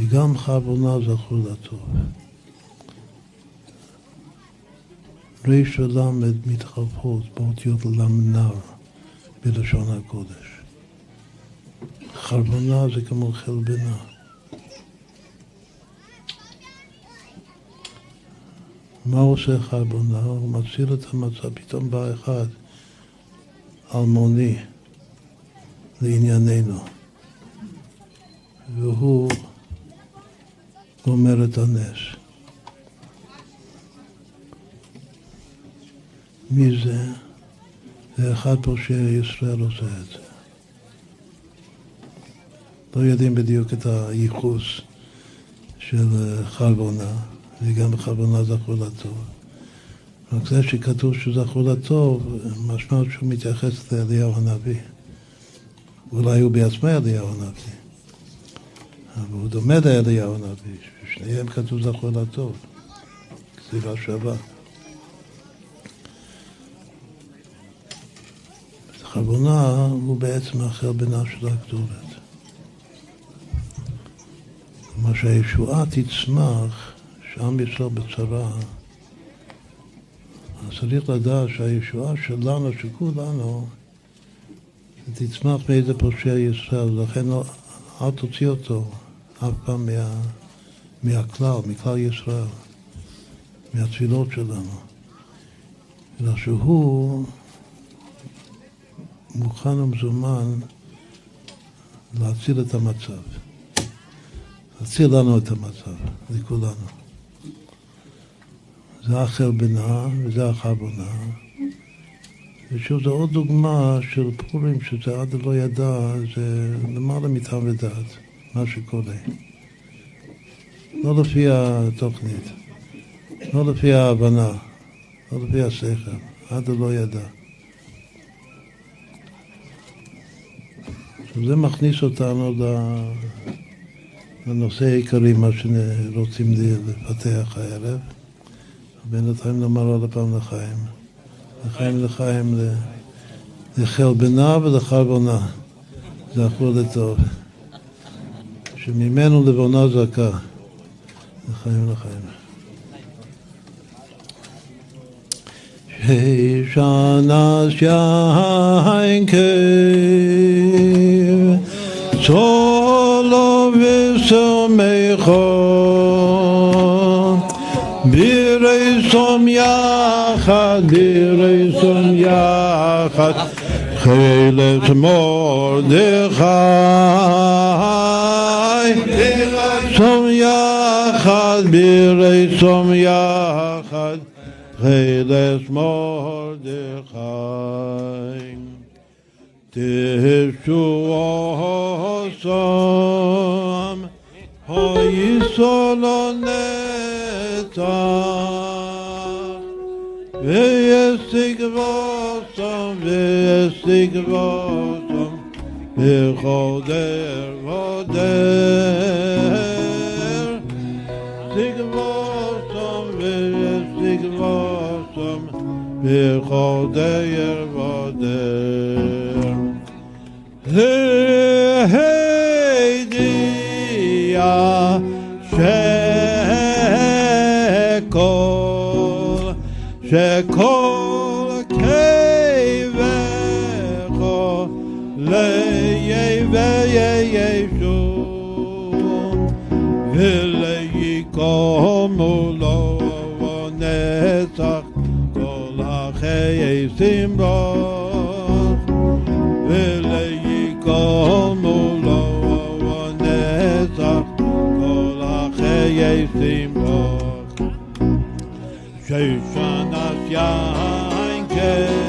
וגם חרבונה זכו לטוב. ריש ולמד מתחלפות באותיות למנר בלשון הקודש. חרבונה זה כמו חלבנה. מה עושה חרבונה? הוא מציל את המצב, פתאום בא אחד אלמוני לענייננו, והוא גומר את הנס. מי זה? זה אחד פושע ישראל עושה את זה. לא יודעים בדיוק את הייחוס של חרבונה. וגם בכוונה זכו לטוב. רק זה שכתוב שזכו לטוב, משמעות שהוא מתייחס לאליהו הנביא. אולי הוא בעצמו אליהו הנביא. אבל הוא דומה לאליהו הנביא, ששניהם כתוב זכו לטוב. כתיבה שווה. חבונה הוא בעצם אחר בינה של הכתובת. כלומר שהישועה תצמח שעם ישראל בצרה, אז צריך לדעת שהישועה שלנו, של כולנו, תצמח מאיזה פושע ישראל, לכן לא, אל תוציא אותו אף פעם מה, מהכלל, מכלל ישראל, מהתפילות שלנו. אלא שהוא מוכן ומזומן להציל את המצב. להציל לנו את המצב, לכולנו. זה החרבנה וזה החרבונה. ושוב, זו עוד דוגמה של פורים, שזה עד לא ידע, זה למעלה מטעם ודעת, מה שקורה. לא לפי התוכנית, לא לפי ההבנה, לא לפי השכל, עד לא ידע. זה מכניס אותנו לנושא העיקרי, מה שרוצים לפתח הערב. בינתיים נאמר עוד הפעם לחיים. לחיים לחיים, לחלבנה ולחרבונה. זכור לטוב. שממנו לבונה זכה. לחיים לחיים. ששנס יין צולו וסומכו בירייסום יחד, בירייסום יחד חילת מרדכי. בירייסום יחד, בירייסום יחד חילת מרדכי. תשועוסם استقباسم به استقباسم به قادر قادر استقباسم به استقباسم به قادر قادر هی هی دیا شهر שכל כאבך לישום וליקומו לו נצח כל החייסים בו וליקומו לו נצח כל החייסים בו Köşen Asya Enkel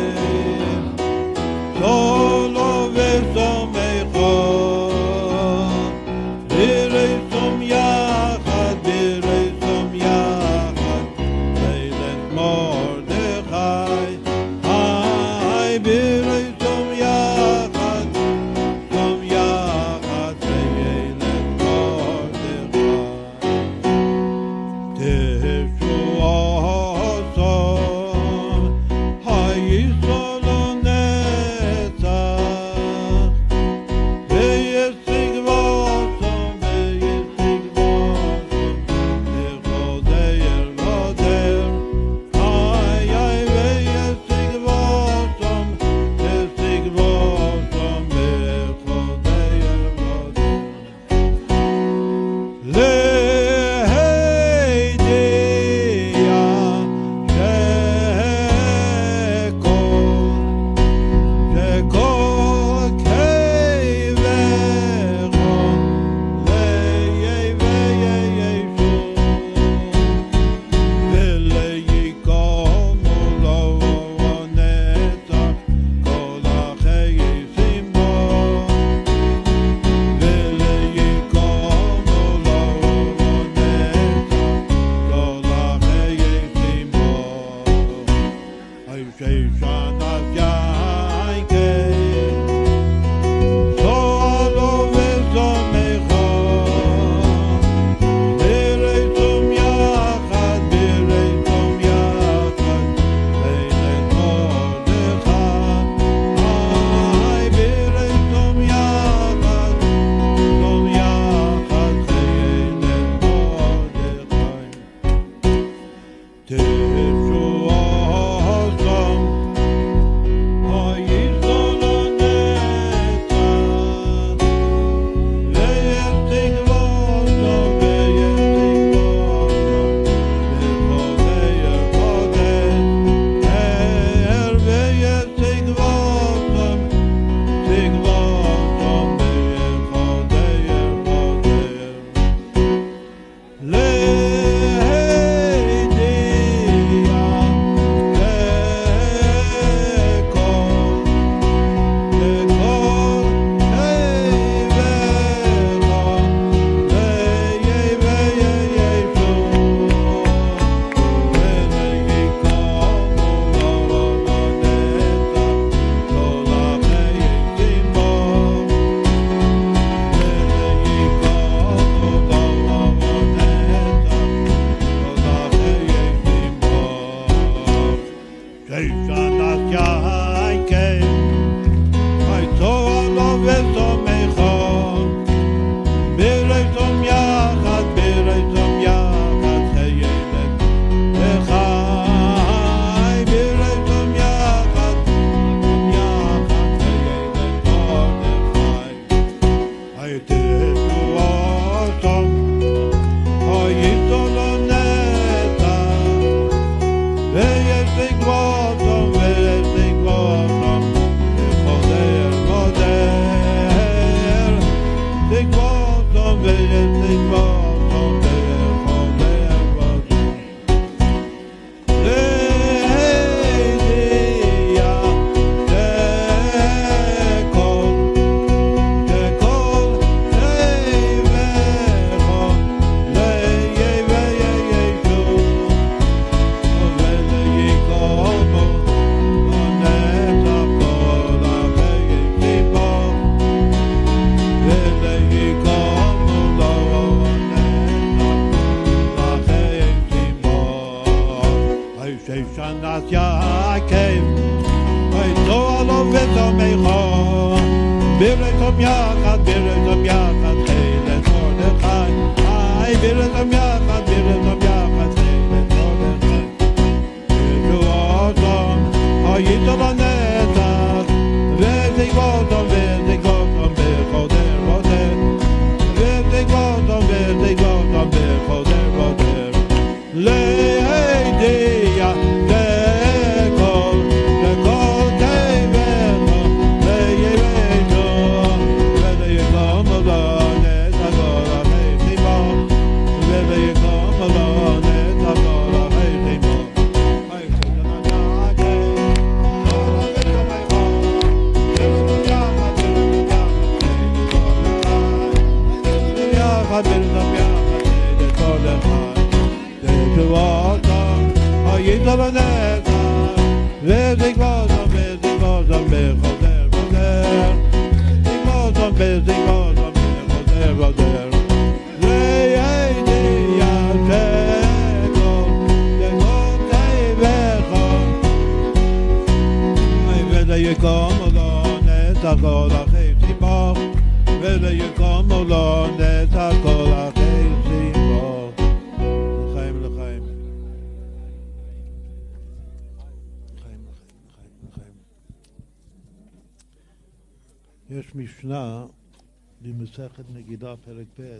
במסכת מגידה, פרק ב',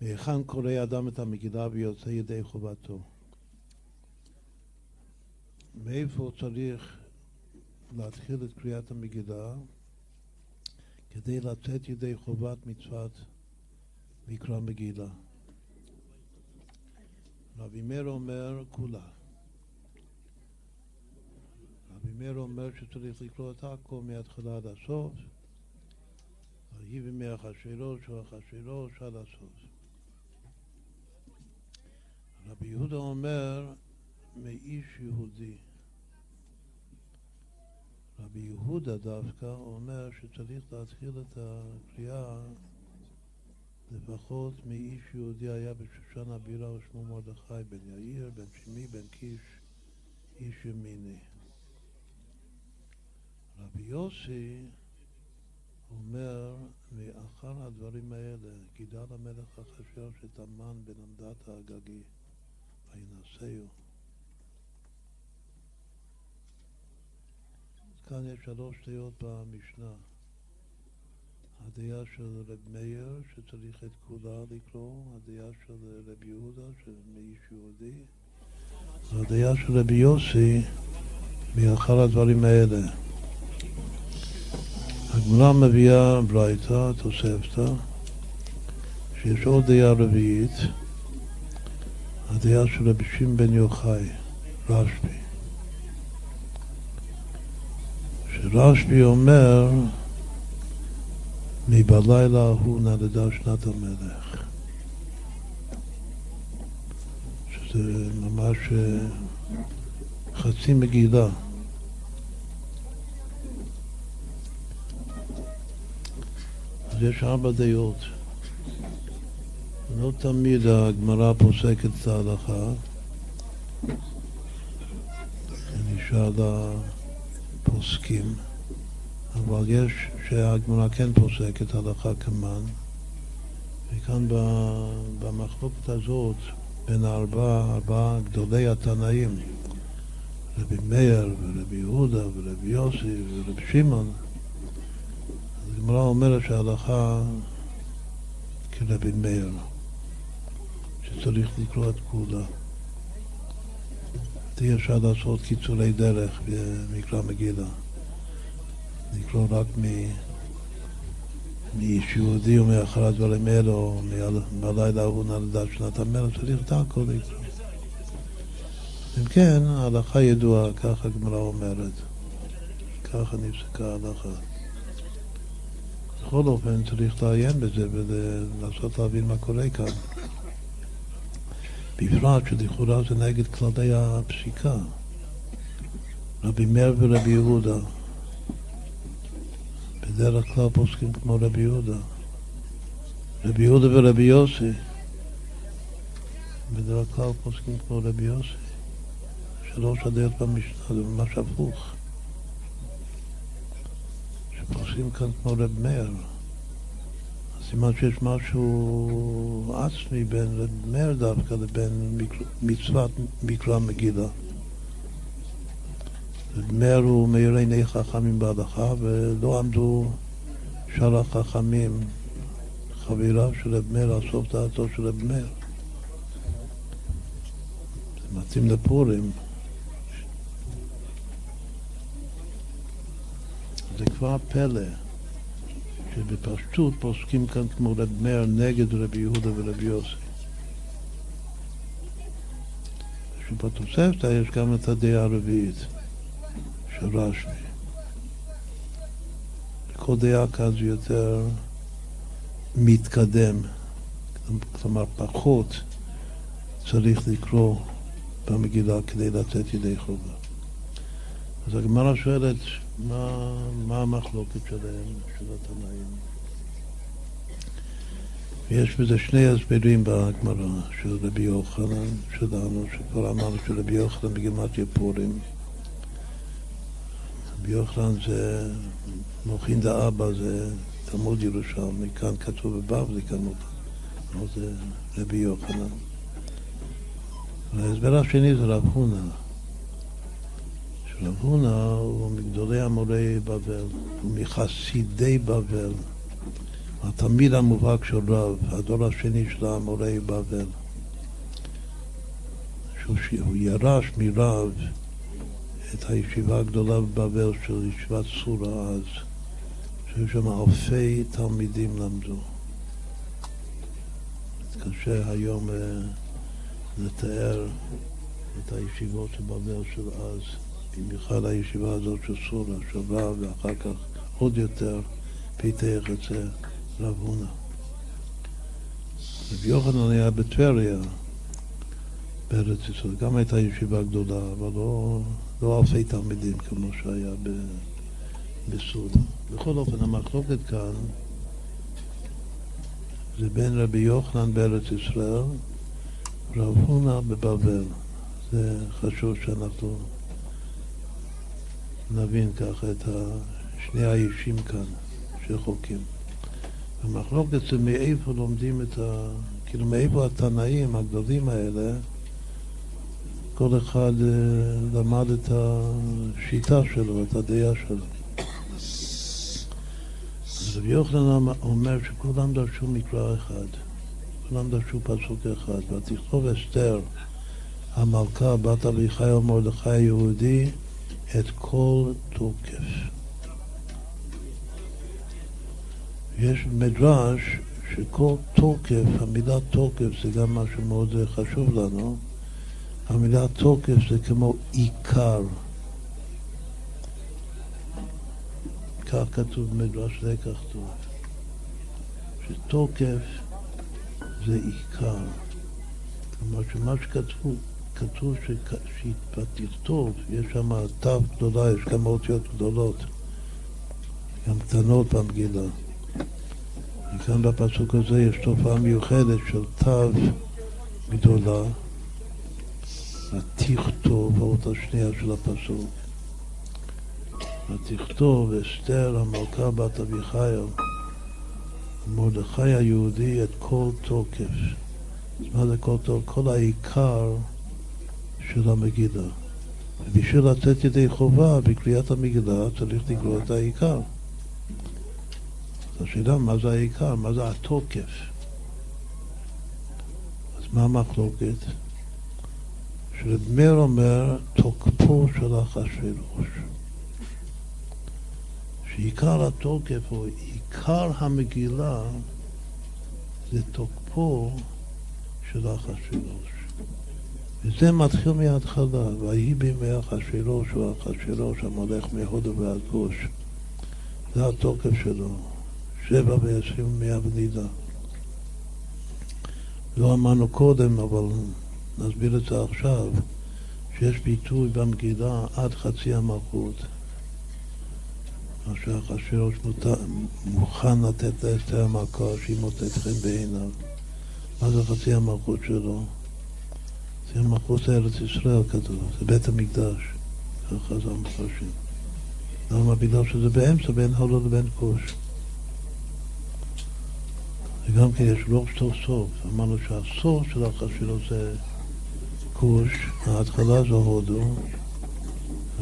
מהיכן קורא אדם את המגידה ויוצא ידי חובתו? מאיפה הוא צריך להתחיל את קריאת המגידה כדי לצאת ידי חובת מצוות מקרא מגילה? רבי מאיר אומר כולה. רבי מאיר אומר שצריך לקרוא את הכל מההתחלה עד הסוף ויהי בימי אחשוורוש או אחשוורוש עד הסוף. רבי יהודה אומר מאיש יהודי. רבי יהודה דווקא אומר שצריך להתחיל את הקריאה לפחות מאיש יהודי היה בשושן הבירה ושמו מרדכי בן יאיר, בן שמי, בן קיש, איש ימיני. רבי יוסי אומר, מאחר הדברים האלה, גידל המלך אחשוורוש את המן בן עמדת האגגי, וינשאו. כאן יש שלוש דעות במשנה. הדעה של רב מאיר, שצריך את כולה לקרוא, הדעה של רב יהודה, מאיש יהודי, והדעה של רבי יוסי, מאחר הדברים האלה. הגמרא מביאה ברייתא, תוספתא, שיש עוד דעה רביעית, הדעה של רבי שמעון בן יוחאי, רשב"י. שרשב"י אומר, מבלילה ההוא נדדה שנת המלך. שזה ממש אה, חצי מגילה. אז יש ארבע דעות. לא תמיד הגמרא פוסקת את ההלכה. שאר הפוסקים, אבל יש שהגמרא כן פוסקת הלכה כמן, וכאן במחלוקת הזאת בין ארבעה גדולי התנאים, רבי מאיר ורבי יהודה ורבי יוסי ורבי שמעון, הגמרא אומרת שההלכה כרבי מאיר, שצריך לקרוא את כולה. אי אפשר לעשות קיצורי דרך במקרא מגילה. לקרוא רק מאיש יהודי או מאחר הדברים האלה, או מהלילה ההוא נולדה שנת המלך, צריך את הכל לקרוא. אם כן, ההלכה ידועה, כך הגמרא אומרת. ככה נפסקה ההלכה. בכל אופן צריך לעיין בזה ולנסות להבין מה קורה כאן. בפרט שלכאורה זה נגד כללי הפסיקה. רבי מאיר ורבי יהודה בדרך כלל פוסקים כמו רבי יהודה. רבי יהודה ורבי יוסי בדרך כלל פוסקים כמו רבי יוסי. שלוש הדעות במשנה, זה ממש הפוך. שפוסקים כאן כמו רב מאיר. סימן שיש משהו עצמי בין רב מאיר דווקא לבין מצוות מקרא מגילה. רב מאיר הוא מאיר עיני חכמים בהלכה, ולא עמדו שאר החכמים, חבריו של רב מאיר, על סוף דעתו של רב מאיר. זה מתאים לפורים. זה כבר פלא. שבפשטות פוסקים כאן כמו רב מאיר נגד רבי יהודה ורבי יוסי. שבתוספתא יש גם את הדעה הרביעית של רש"י. כל דעה זה יותר מתקדם, כלומר פחות צריך לקרוא במגילה כדי לצאת ידי חובה. אז הגמרא שואלת מה, מה המחלוקת שלהם, של התנאים. ויש בזה שני הסברים בגמרא של רבי יוחנן שלנו, שכבר אמרנו שרבי יוחנן בגימטריה פורים. רבי יוחנן זה מוכין דאבא, זה תלמוד ירושלמי, כאן כתוב בבבלי כמובן, אבל זה רבי יוחנן. וההסבר השני זה רב הונא. רב הונא הוא מגדולי המורי בבל, הוא מחסידי בבל, התלמיד המובהק של רב, הדור השני של המורי בבל. שהוא ירש מרב את הישיבה הגדולה בבבל של ישיבת סורה אז, שהיו שם אלפי תלמידים למדו. קשה היום אה, לתאר את הישיבות של בבל של אז. במיוחד הישיבה הזאת של סורה, רב, ואחר כך עוד יותר פיתח את זה רב הונא. רבי יוחנן היה בטבריה, בארץ ישראל, גם הייתה ישיבה גדולה, אבל לא, לא אלפי תלמידים כמו שהיה בסודה. בכל אופן, המחלוקת כאן זה בין רבי יוחנן בארץ ישראל, רב הונא בבבל. זה חשוב שאנחנו נבין ככה את שני האישים כאן שחוקים. המחלוקת זה מאיפה לומדים את ה... כאילו מאיפה התנאים הגדולים האלה, כל אחד אה, למד את השיטה שלו, את הדעה שלו. אז רבי יוחנן אומר שכולם דרשו מקרא אחד, כולם דרשו פסוק אחד, ותכתוב אסתר המלכה בת אביחי ומרדכי היהודי את כל תוקף. יש מדרש שכל תוקף, המילה תוקף זה גם משהו מאוד חשוב לנו, המילה תוקף זה כמו עיקר. כך כתוב במדרש כך טוב. שתוקף זה עיקר. כלומר שמה שכתוב כתוב שבתכתוב יש שם תו גדולה, יש כמה אותיות גדולות, גם קטנות במגילה. וכאן בפסוק הזה יש תופעה מיוחדת של תו גדולה, התכתוב, האות השנייה של הפסוק. ותכתוב אסתר המלכה בת אביחיל, מרדכי היהודי את כל תוקף. אז מה זה כל תוקף? כל העיקר של המגילה. ובשביל לצאת ידי חובה בקריאת המגילה צריך לקרוא את העיקר. אז השאלה מה זה העיקר, מה זה התוקף. אז מה המחלוקת? שרב אומר תוקפו של אחשוורוש. שעיקר התוקף או עיקר המגילה זה תוקפו של אחשוורוש. וזה מתחיל מההתחלה, ויהי בימי אחשוורוש הוא אחשוורוש המולך מהודו ועד גוש. זה התוקף שלו, שבע ועשרים מאה ונידה. לא אמרנו קודם, אבל נסביר את זה עכשיו, שיש ביטוי במגילה עד חצי המלכות. מה שאחשוורוש מוכן לתת לאסתר המלכה מוצאת חן בעיניו. מה זה חצי המלכות שלו? זה מלכות ארץ ישראל כתוב, זה בית המקדש, ככה זה המפרשים. למה? בגלל שזה באמצע בין הולו לבין כוש. וגם כן יש ראש טוב סוף. אמרנו שהסוף של החשבונות זה כוש, ההתחלה זה הודו,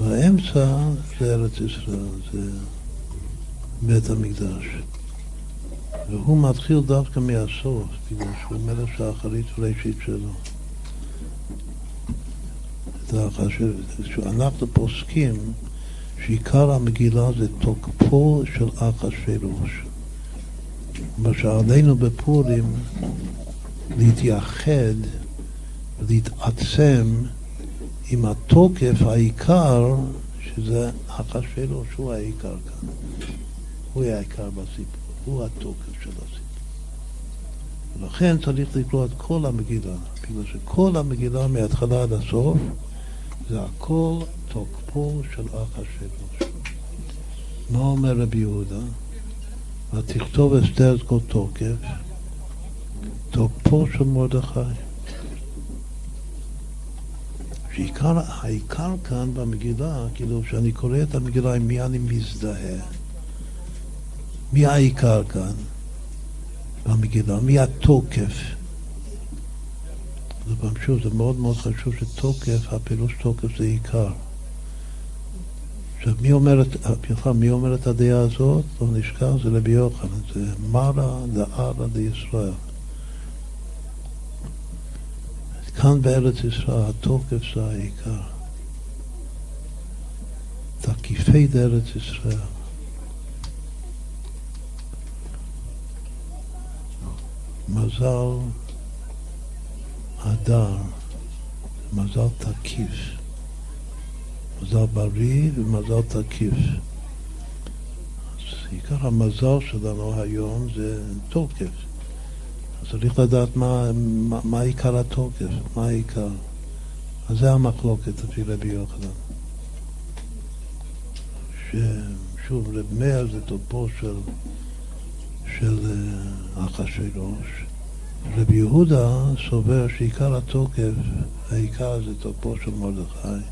והאמצע זה ארץ ישראל, זה בית המקדש. והוא מתחיל דווקא מהסוף, בגלל שהוא מלך שהאחרית וראשית שלו. שאנחנו פוסקים שעיקר המגילה זה תוקפו של אחשוורוש. מה שעלינו בפורים להתייחד להתעצם עם התוקף העיקר, שזה אחשוורוש, הוא העיקר כאן. הוא העיקר בסיפור, הוא התוקף של הסיפור. ולכן צריך לקרוא את כל המגילה, בגלל שכל המגילה מההתחלה עד הסוף זה הכל תוקפו של אחשוורוש. מה אומר רבי יהודה? ותכתוב אסתר את כל תוקף, תוקפו של מרדכי. שעיקר, העיקר כאן במגילה, כאילו, כשאני קורא את המגילה, עם מי אני מזדהה? מי העיקר כאן במגילה? מי התוקף? זה פעם שוב, זה מאוד מאוד חשוב שתוקף, הפירוש תוקף זה עיקר. עכשיו, מי אומר, את, מי אומר את הדעה הזאת? לא נשכח, זה רבי יוחנן, זה מרא דארא דישראל. כאן בארץ ישראל התוקף זה העיקר. תקיפי דארץ ישראל. מזל הדר, מזל תקיף. מזל בריא ומזל תקיף. אז עיקר המזל שלנו היום זה תוקף. אז צריך לדעת מה, מה, מה עיקר התוקף, מה העיקר. אז זה המחלוקת לפי רבי יוחנן. ששוב, רב מאיר זה תופו של, של אה, אחשוורוש. רבי יהודה סובר שעיקר התוקף, העיקר זה תוקפו של מרדכי.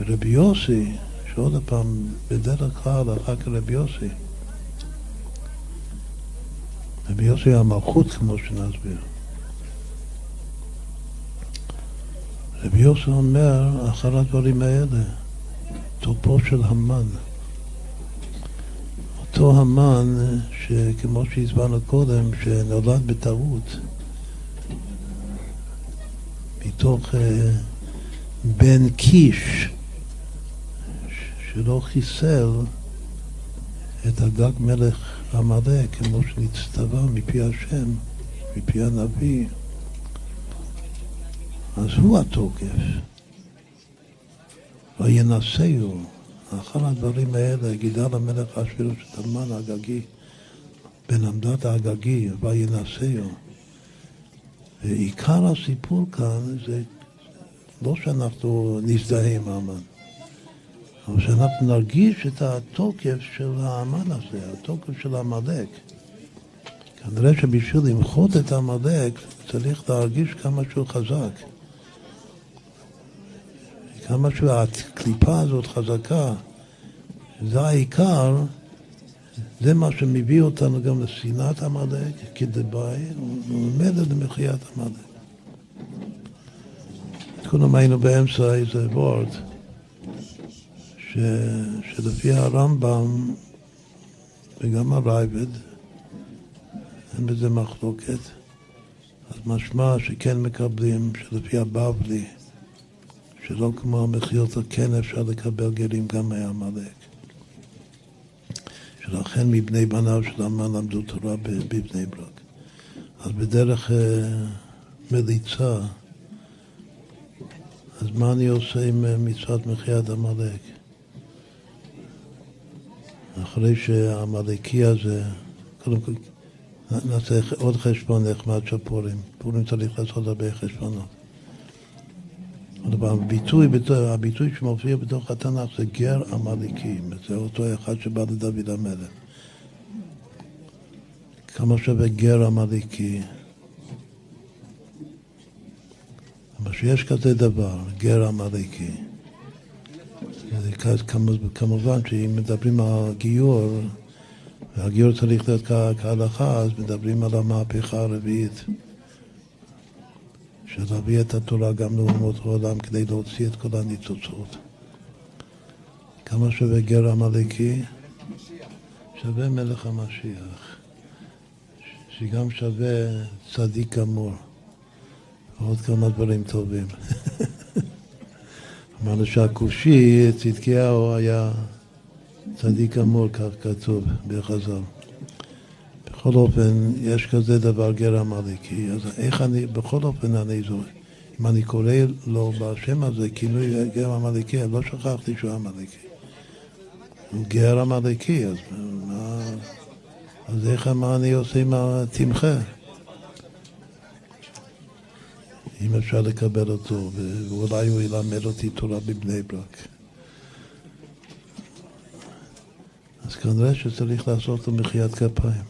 ורבי יוסי, שעוד פעם, בדרך כלל אחר כך רבי יוסי. רבי יוסי המלכות, כמו שנסביר. רבי יוסי אומר, אחר הדברים האלה, תוקפו של המן. אותו המן, שכמו שהסברנו קודם, שנולד בטעות, מתוך uh, בן קיש, שלא חיסל את הגג מלך עמלק כמו שנצטווה מפי השם, מפי הנביא, אז הוא התוקף. וינשאו, אחר הדברים האלה, גידל המלך אשוורוש את המן האגגי, בן עמדת האגגי, וינשאו. ועיקר הסיפור כאן זה לא שאנחנו נזדהה עם המן. אבל שאנחנו נרגיש את התוקף של האמן הזה, התוקף של עמלק. כנראה שבשביל למחות את עמלק צריך להרגיש כמה שהוא חזק. כמה שהקליפה הזאת חזקה, זה העיקר, זה מה שמביא אותנו גם לשנאת עמלק, כדבעי, וממילא למחיית עמלק. כולם היינו באמצע איזה וורד, ש, שלפי הרמב"ם וגם הרייבד, אין בזה מחלוקת, אז משמע שכן מקבלים, שלפי הבבלי, שלא כמו המחיות כן אפשר לקבל גרים גם מעמלק. שלכן מבני בניו של המן למדו תורה בבני ברק. אז בדרך אה, מליצה, אז מה אני עושה עם אה, מצוות מחיית עמלק? אחרי שהעמלקי הזה, קודם כל נעשה עוד חשבון נחמד של פורים. פורים צריך לעשות הרבה חשבונות. הביטוי, הביטוי שמופיע בתוך התנ"ך זה גר עמלקי, זה אותו אחד שבא לדוד המלך. כמה שווה גר עמלקי? אבל שיש כזה דבר, גר עמלקי. כמובן שאם מדברים על גיור, והגיור צריך להיות כהלכה, אז מדברים על המהפכה הרביעית. של להביא את התורה גם לאומות העולם כדי להוציא את כל הניצוצות. כמה שווה גר עמלקי? שווה מלך המשיח, שגם שווה צדיק גמור, ועוד כמה דברים טובים. <laughs> אמרנו שהכושי, צדקיהו היה צדיק גמור, כך כתוב בחז"ל. בכל אופן, יש כזה דבר גר עמלקי, אז איך אני, בכל אופן אני זוכר, אם אני קורא לו בשם הזה, כינוי גר עמלקי, לא שכחתי שהוא עמלקי. הוא גר עמלקי, אז מה... אז איך, מה אני עושה עם התמחה? אם אפשר לקבל אותו, ואולי הוא ילמד אותי תורה בבני ברק. אז כנראה שצריך לעשות לו מחיית כפיים.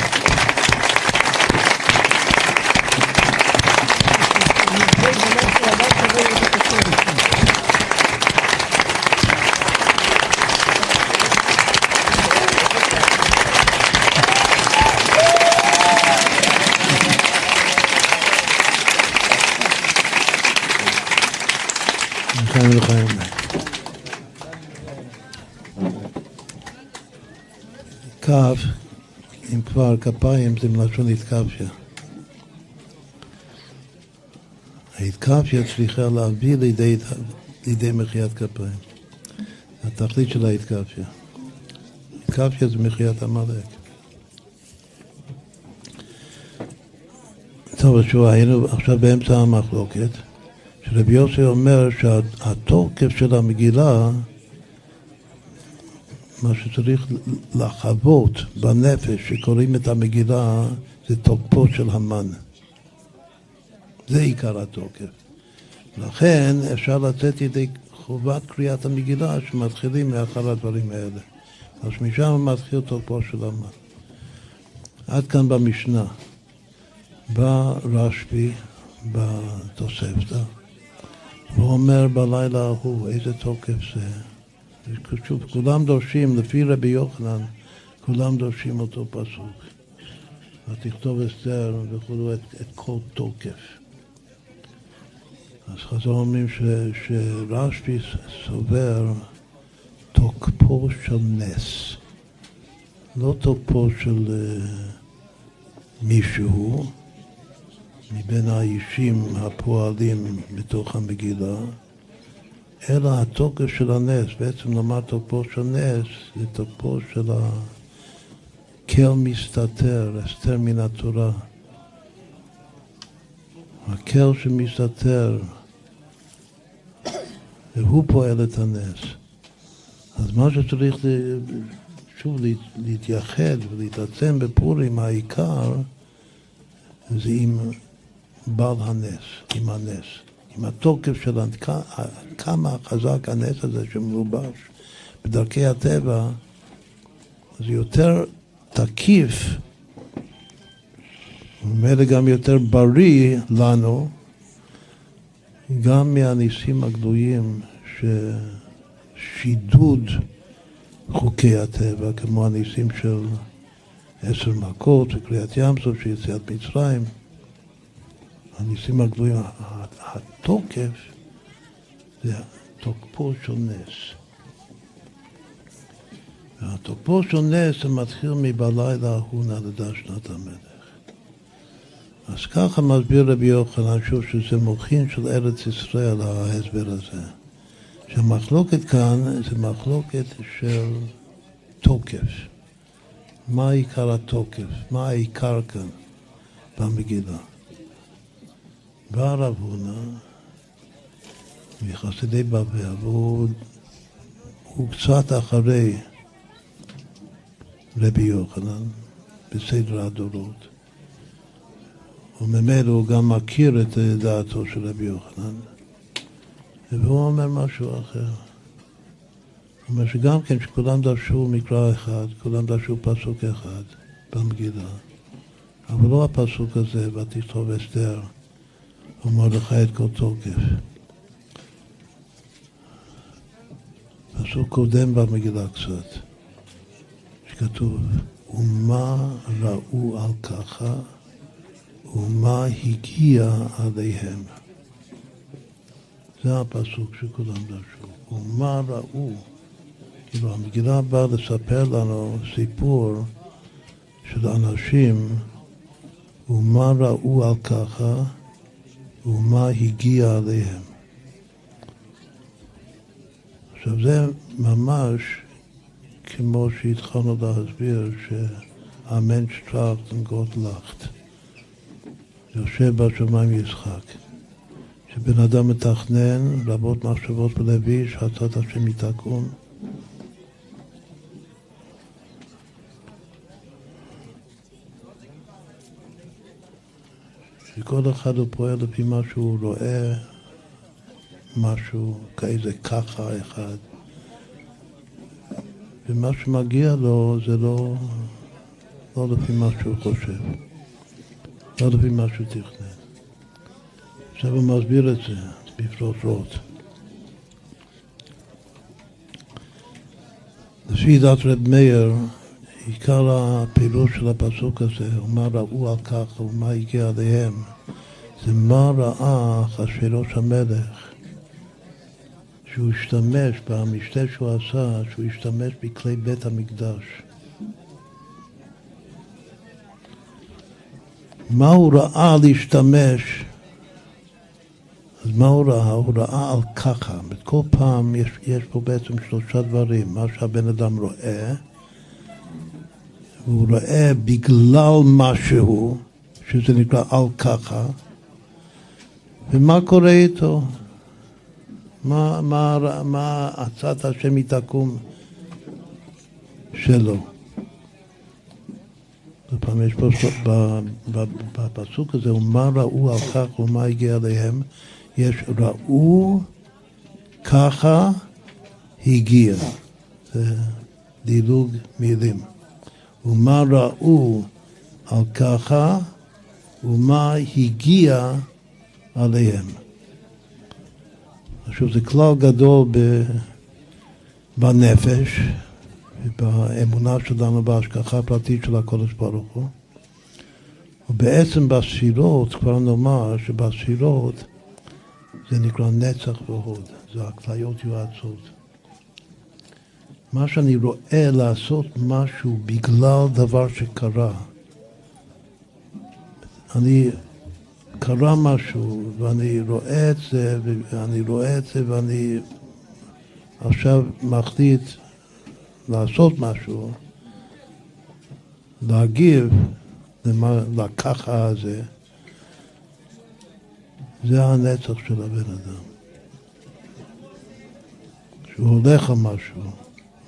כף, אם כבר כפיים זה מלשון התקפיה. ההתקפיה צריכה להביא לידי, לידי מחיית כפיים. התכלית של ההתקפיה. התקפיה זה מחיית עמלק. טוב, אז היינו עכשיו באמצע המחלוקת, שרבי יוסי אומר שהתוקף של המגילה מה שצריך לחוות בנפש שקוראים את המגילה זה תוקפו של המן. זה עיקר התוקף. לכן אפשר לצאת ידי חובת קריאת המגילה שמתחילים מאחר הדברים האלה. אז משם מתחיל תוקפו של המן. עד כאן במשנה. בא רשב"י בתוספתא ואומר בלילה ההוא איזה תוקף זה שוב, כולם דורשים, לפי רבי יוחנן, כולם דורשים אותו פסוק. ותכתוב אסתר וכולו את, את כל תוקף. אז חזור אומרים שרשב"י סובר תוקפו של נס, לא תוקפו של uh, מישהו מבין האישים הפועלים בתוך המגילה, אלא התוקף של הנס, בעצם לומר תוקפו של נס, זה תוקפו של הקל מסתתר, אסתר מן התורה. הקל שמסתתר, והוא פועל את הנס. אז מה שצריך שוב להתייחד ולהתעצם בפורים, העיקר זה עם בעל הנס, עם הנס. עם התוקף של כמה חזק הנס הזה שמלובש בדרכי הטבע, זה יותר תקיף, וממילא גם יותר בריא לנו, גם מהניסים הגלויים ששידוד חוקי הטבע, כמו הניסים של עשר מכות וקריאת ים סוף של יציאת מצרים, הניסים הגלויים, התוקף זה תוקפו של נס. והתוקפו של נס זה מתחיל מבלילה ההוא נדדה שנת המלך. אז ככה מסביר רבי יוחנן שוב שזה מוחין של ארץ ישראל, ההסבר הזה. שהמחלוקת כאן זה מחלוקת של תוקף. מה עיקר התוקף? מה העיקר כאן במגילה? בא רב הונא מחסידי בבל, והוא קצת אחרי רבי יוחנן בסדר הדורות. וממילא הוא גם מכיר את דעתו של רבי יוחנן, והוא אומר משהו אחר. הוא אומר שגם כן, שכולם דרשו מקרא אחד, כולם דרשו פסוק אחד במגילה, אבל לא הפסוק הזה, ותכתוב אסתר, ומרדכי את כל תוקף. פסוק קודם במגילה קצת, שכתוב, ומה ראו על ככה ומה הגיע עליהם. זה הפסוק שכולם דרשו. ומה ראו? כאילו המגילה באה לספר לנו סיפור של אנשים ומה ראו על ככה ומה הגיע עליהם. עכשיו זה ממש כמו שהתחלנו להסביר שהמנש טראכט גוט לאכט. יושב בשמיים ישחק. שבן אדם מתכנן רבות מחשבות בלב איש, הצעת השם יתקום. שכל אחד הוא פועל לפי מה שהוא רואה, משהו כאיזה ככה אחד. ומה שמגיע לו זה לא, לא לפי מה שהוא חושב. לא לפי מה שהוא תכנן. עכשיו הוא מסביר את זה בפרוטרוט. לפי דת רב מאיר, עיקר הפעילות של הפסוק הזה, ומה ראו על כך ומה הגיע עליהם, זה מה ראה אחשוורוש המלך, שהוא השתמש במשתה שהוא עשה, שהוא השתמש בכלי בית המקדש. מה הוא ראה להשתמש? אז מה הוא ראה? הוא ראה על ככה. כל פעם יש, יש פה בעצם שלושה דברים. מה שהבן אדם רואה, הוא רואה בגלל משהו, שזה נקרא על ככה, ומה קורה איתו? מה, מה, מה עצת השם יתקום שלו? פעם יש בפסוק הזה, ומה ראו על כך ומה הגיע אליהם, יש ראו ככה הגיע. זה דילוג מילים. ומה ראו על ככה ומה הגיע עליהם. עכשיו זה כלל גדול בנפש, באמונה שלנו בהשגחה הפרטית של הקודש ברוך הוא. ובעצם בספירות, כבר נאמר שבספירות זה נקרא נצח והוד, זה הכליות יועצות. מה שאני רואה לעשות משהו בגלל דבר שקרה. אני, קרה משהו ואני רואה את זה, ואני רואה את זה ואני עכשיו מחליט לעשות משהו, להגיב למה, לככה הזה, זה הנצח של הבן אדם. שהוא הולך על משהו,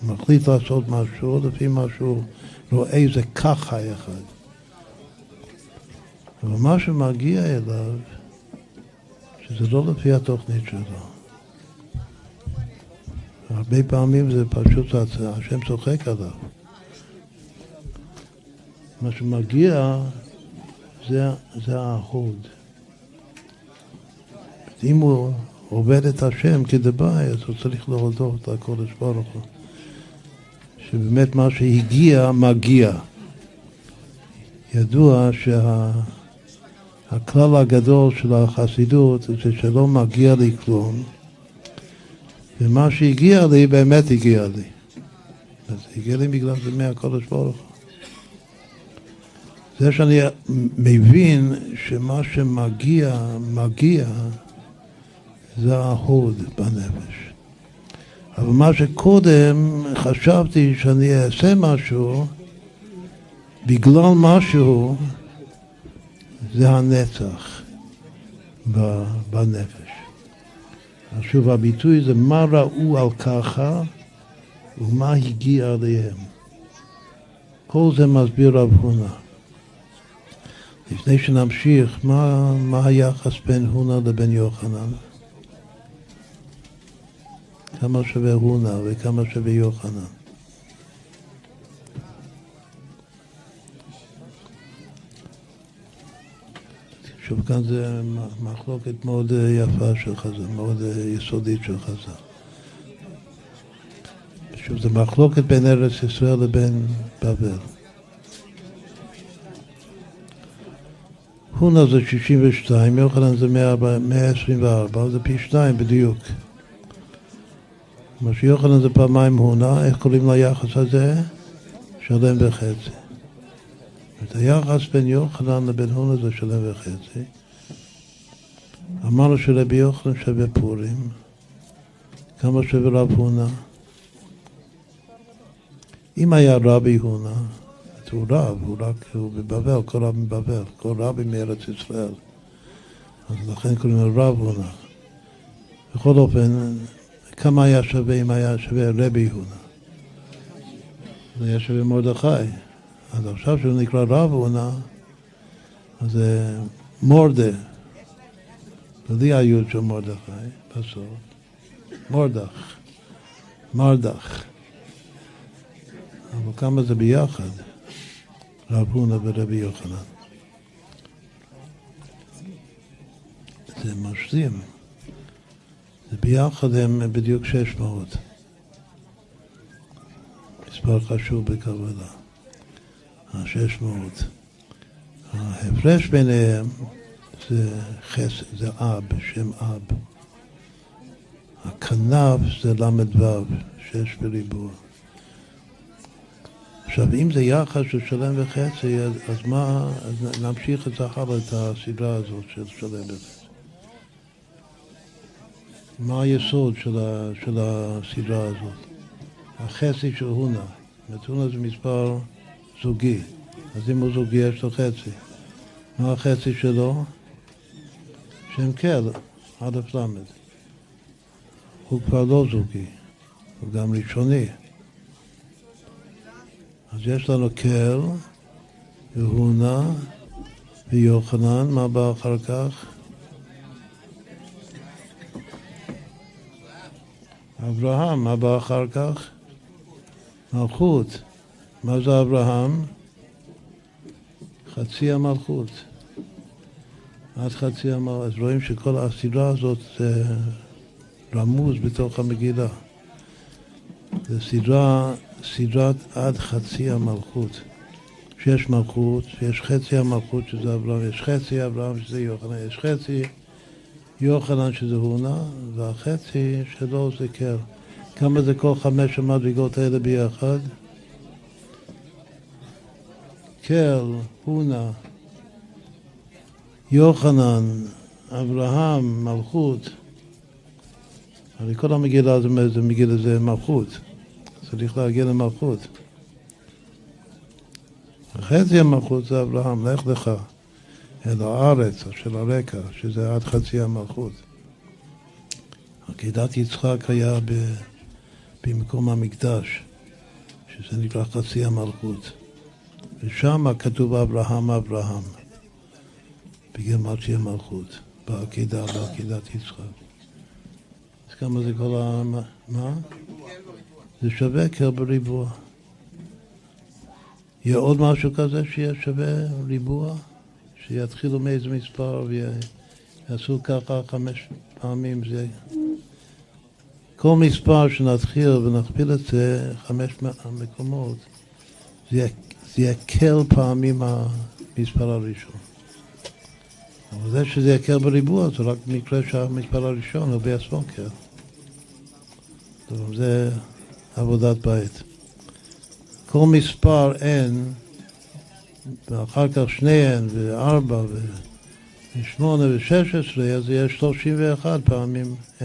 מחליט לעשות משהו לפי משהו, רואה איזה ככה אחד. אבל מה שמגיע אליו, שזה לא לפי התוכנית שלו. הרבה פעמים זה פשוט, השם צוחק עליו. מה שמגיע זה, זה ההוד. אם הוא עובד את השם כדבעי, אז הוא צריך להודות לקודש ברוך הוא. שבאמת מה שהגיע, מגיע. ידוע שהכלל שה... הגדול של החסידות זה שלא מגיע לי כלום, ומה שהגיע לי באמת הגיע לי. אז הגיע לי בגלל זה מהקודש ברוך הוא. זה שאני מבין שמה שמגיע, מגיע, זה ההוד בנפש. אבל מה שקודם חשבתי שאני אעשה משהו, בגלל משהו, זה הנצח בנפש. אז שוב, הביטוי זה מה ראו על ככה ומה הגיע עליהם. כל זה מסביר רב הונא. לפני שנמשיך, מה, מה היחס בין הונא לבין יוחנן? כמה שווה הונא וכמה שווה יוחנן? שוב, כאן זה מחלוקת מאוד יפה של חז"ל, מאוד יסודית של חז"ל. שוב, זה מחלוקת בין ארץ ישראל לבין בבל. הונה זה 62, יוחנן זה 124, זה פי שניים בדיוק. מה שיוחנן זה פעמיים הונה, איך קוראים ליחס הזה? שלם וחצי. את היחס בין יוחנן לבין הונה זה שלם וחצי. אמרנו שרבי יוחנן שווה פורים. כמה שווה רב הונה? אם היה רבי הונה, הוא רב, הוא רק, הוא בבבל, כל רב מבבל, כל רבי מארץ ישראל. אז לכן קוראים לו רב הונה. בכל אופן, כמה היה שווה אם היה שווה רבי הונה? זה היה שווה מרדכי. אז עכשיו שהוא נקרא רב הונה, אז זה מורדה, בלי היוד של מרדכי, בסוף. מורדך, מרדך. אבל כמה זה ביחד? רב הונא ורבי יוחנן. זה משלים. זה ביחד הם בדיוק שש מאות. מספר חשוב בקבלה. השש מאות. ההפרש ביניהם זה חסד, זה אב, שם אב. הכנף זה ל"ו, שש בריבוע. עכשיו, אם זה יחס של שלם וחצי, אז מה, אז נמשיך את זה הלאה, את הסדרה הזאת של שלם וחצי. מה היסוד של, ה, של הסדרה הזאת? החצי של הונה. זאת הונה זה מספר זוגי, אז אם הוא זוגי יש לו חצי. מה החצי שלו? שם קל, א' ל'. הוא כבר לא זוגי, הוא גם ראשוני. אז יש לנו קל, והונה, ויוחנן, מה בא אחר כך? אברהם, מה בא אחר כך? מלכות. מה זה אברהם? חצי המלכות. עד חצי המלכות. אז רואים שכל הסדרה הזאת זה רמוז בתוך המגילה. זו סדרה סדרת עד חצי המלכות. שיש מלכות, יש חצי המלכות שזה אברהם, יש חצי אברהם שזה יוחנן, יש חצי יוחנן שזה הונה, והחצי שלו זה קר. כמה זה כל חמש המדרגות האלה ביחד? קר, הונה, יוחנן, אברהם, מלכות. הרי כל המגילה זה מגילה זה מלכות. צריך להגיע למלכות. חצי המלכות זה אברהם, לך לך אל הארץ של הרקע, שזה עד חצי המלכות. עקידת יצחק היה ב, במקום המקדש, שזה נקרא חצי המלכות. ושם כתוב אברהם אברהם, בגמטרי המלכות, בעקידה, בעקידת יצחק. אז כמה זה כל ה... מה? זה שווה קר בריבוע. יהיה עוד משהו כזה שיהיה שווה ריבוע? שיתחילו מאיזה מספר עשו ככה חמש פעמים, זה... כל מספר שנתחיל ונכפיל את זה חמש מקומות, זה, זה יקל פעמים המספר הראשון. אבל זה שזה יקל בריבוע זה רק מקרה שהמספר הראשון הוא באספונקר. זה עבודת בית. כל מספר n, ואחר כך שני n וארבע ושמונה ושש עשרה, אז יש שלושים ואחת פעמים n.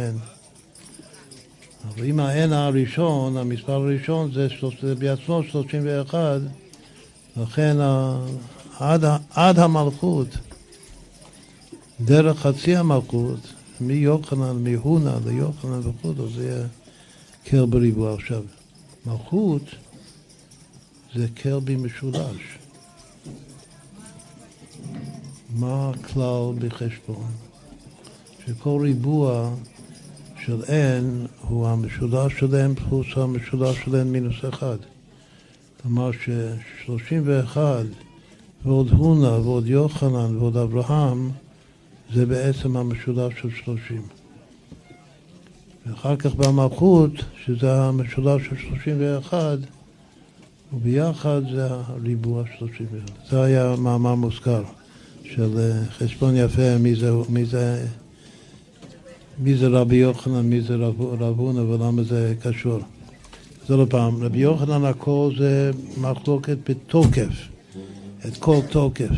אבל אם ה-n הראשון, המספר הראשון זה, זה בעצמו שלושים ואחת, לכן עד, עד המלכות, דרך חצי המלכות, מיוחנן, מהונה ליוחנן וכו', זה יהיה קל בריבוע. עכשיו, מלכות זה קלבי משולש. מה הכלל בחשבון? שכל ריבוע של n הוא המשולש של n פלוס המשולש של n מינוס 1. כלומר ש-31 ועוד הונה ועוד יוחנן ועוד אברהם זה בעצם המשולש של 30. ואחר כך במלכות, שזה המשולש של 31, וביחד זה הריבוע 31. זה היה מאמר מוזכר של אה, חשבון יפה, מי זה, מי זה, מי זה רבי יוחנן, מי זה רב הונא ולמה זה קשור. זה לא פעם. רבי יוחנן הכל זה מחלוקת בתוקף, את כל תוקף.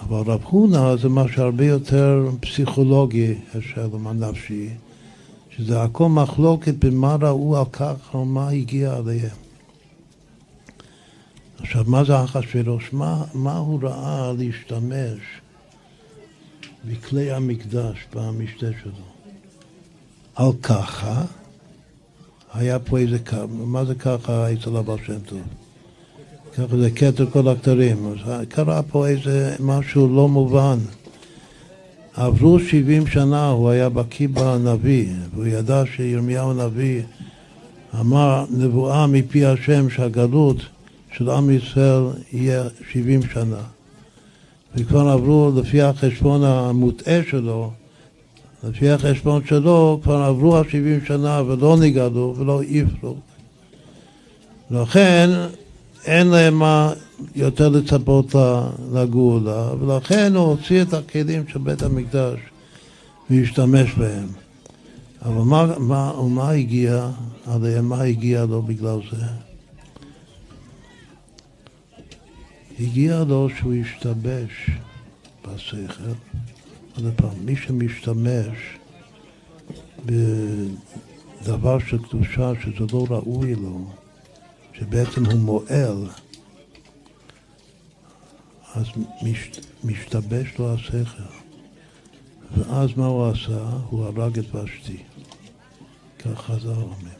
אבל רב הונא זה משהו הרבה יותר פסיכולוגי, השלם הנפשי, שזה הכל מחלוקת במה ראו על כך או מה הגיע עליהם. עכשיו, מה זה אחשוורוש? מה, מה הוא ראה להשתמש בכלי המקדש במשתה שלו? על ככה, היה פה איזה, מה זה ככה אצל הבעל שם טוב? ככה זה כתר כל הכתרים. אז קרה פה איזה משהו לא מובן. עברו 70 שנה, הוא היה בקיא בנביא, והוא ידע שירמיהו הנביא אמר נבואה מפי השם שהגלות של עם ישראל יהיה 70 שנה. וכבר עברו, לפי החשבון המוטעה שלו, לפי החשבון שלו, כבר עברו ה-70 שנה ולא נגדו ולא איפרו. לכן אין להם מה יותר לצפות לגאולה, ולכן הוא הוציא את הכלים של בית המקדש והשתמש בהם. אבל מה, מה, ומה הגיע עליהם? מה הגיע לו בגלל זה? הגיע לו שהוא השתבש בשכל. עוד פעם, מי שמשתמש בדבר של קדושה שזה לא ראוי לו, שבעצם הוא מועל, אז מש, משתבש לו השכל. ואז מה הוא עשה? הוא הרג את ושתי. כך חזר אומר.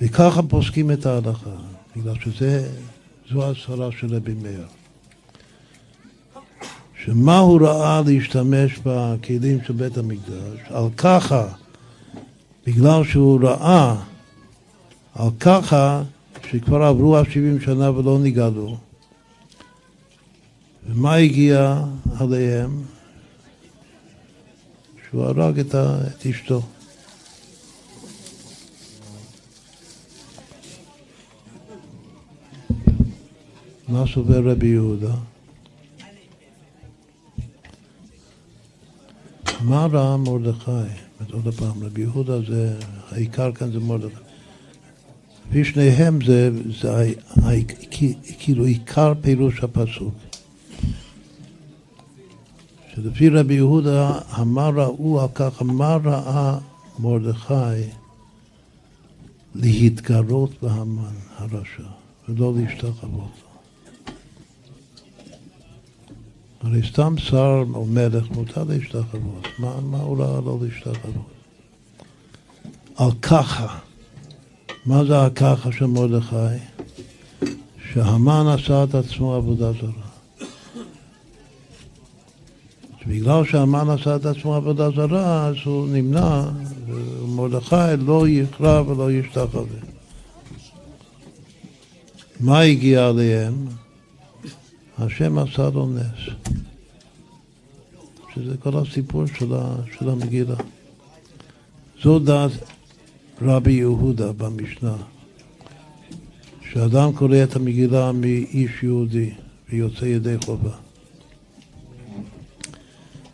וככה פוסקים את ההלכה, בגלל שזו הסברה של רבי מאיר. שמה הוא ראה להשתמש בכלים של בית המקדש, על ככה, בגלל שהוא ראה על ככה שכבר עברו ה-70 שנה ולא נגאלו. ומה הגיע עליהם? שהוא הרג את אשתו. מה סובר רבי יהודה? מה ראה מרדכי? עוד פעם, רבי יהודה זה, העיקר כאן זה מרדכי. ושניהם זה, זה כאילו עיקר פירוש הפסוק. שלפי רבי יהודה, מה ראו על כך, מה ראה מרדכי להתגרות בהמן הרשע, ולא להשתחוות לו. הרי סתם שר או מלך מותר להשתחוות, מה, מה הוא ראה לא להשתחוות? על ככה מה זה הככה של מרדכי? שהמן עשה את עצמו עבודה זרה. בגלל שהמן עשה את עצמו עבודה זרה, אז הוא נמנע, ומרדכי לא יכרע ולא ישתחווה. מה הגיע עליהם? השם עשה לו נס. שזה כל הסיפור של, ה, של המגילה. זו דעת רבי יהודה במשנה, שאדם קורא את המגילה מאיש יהודי ויוצא ידי חובה.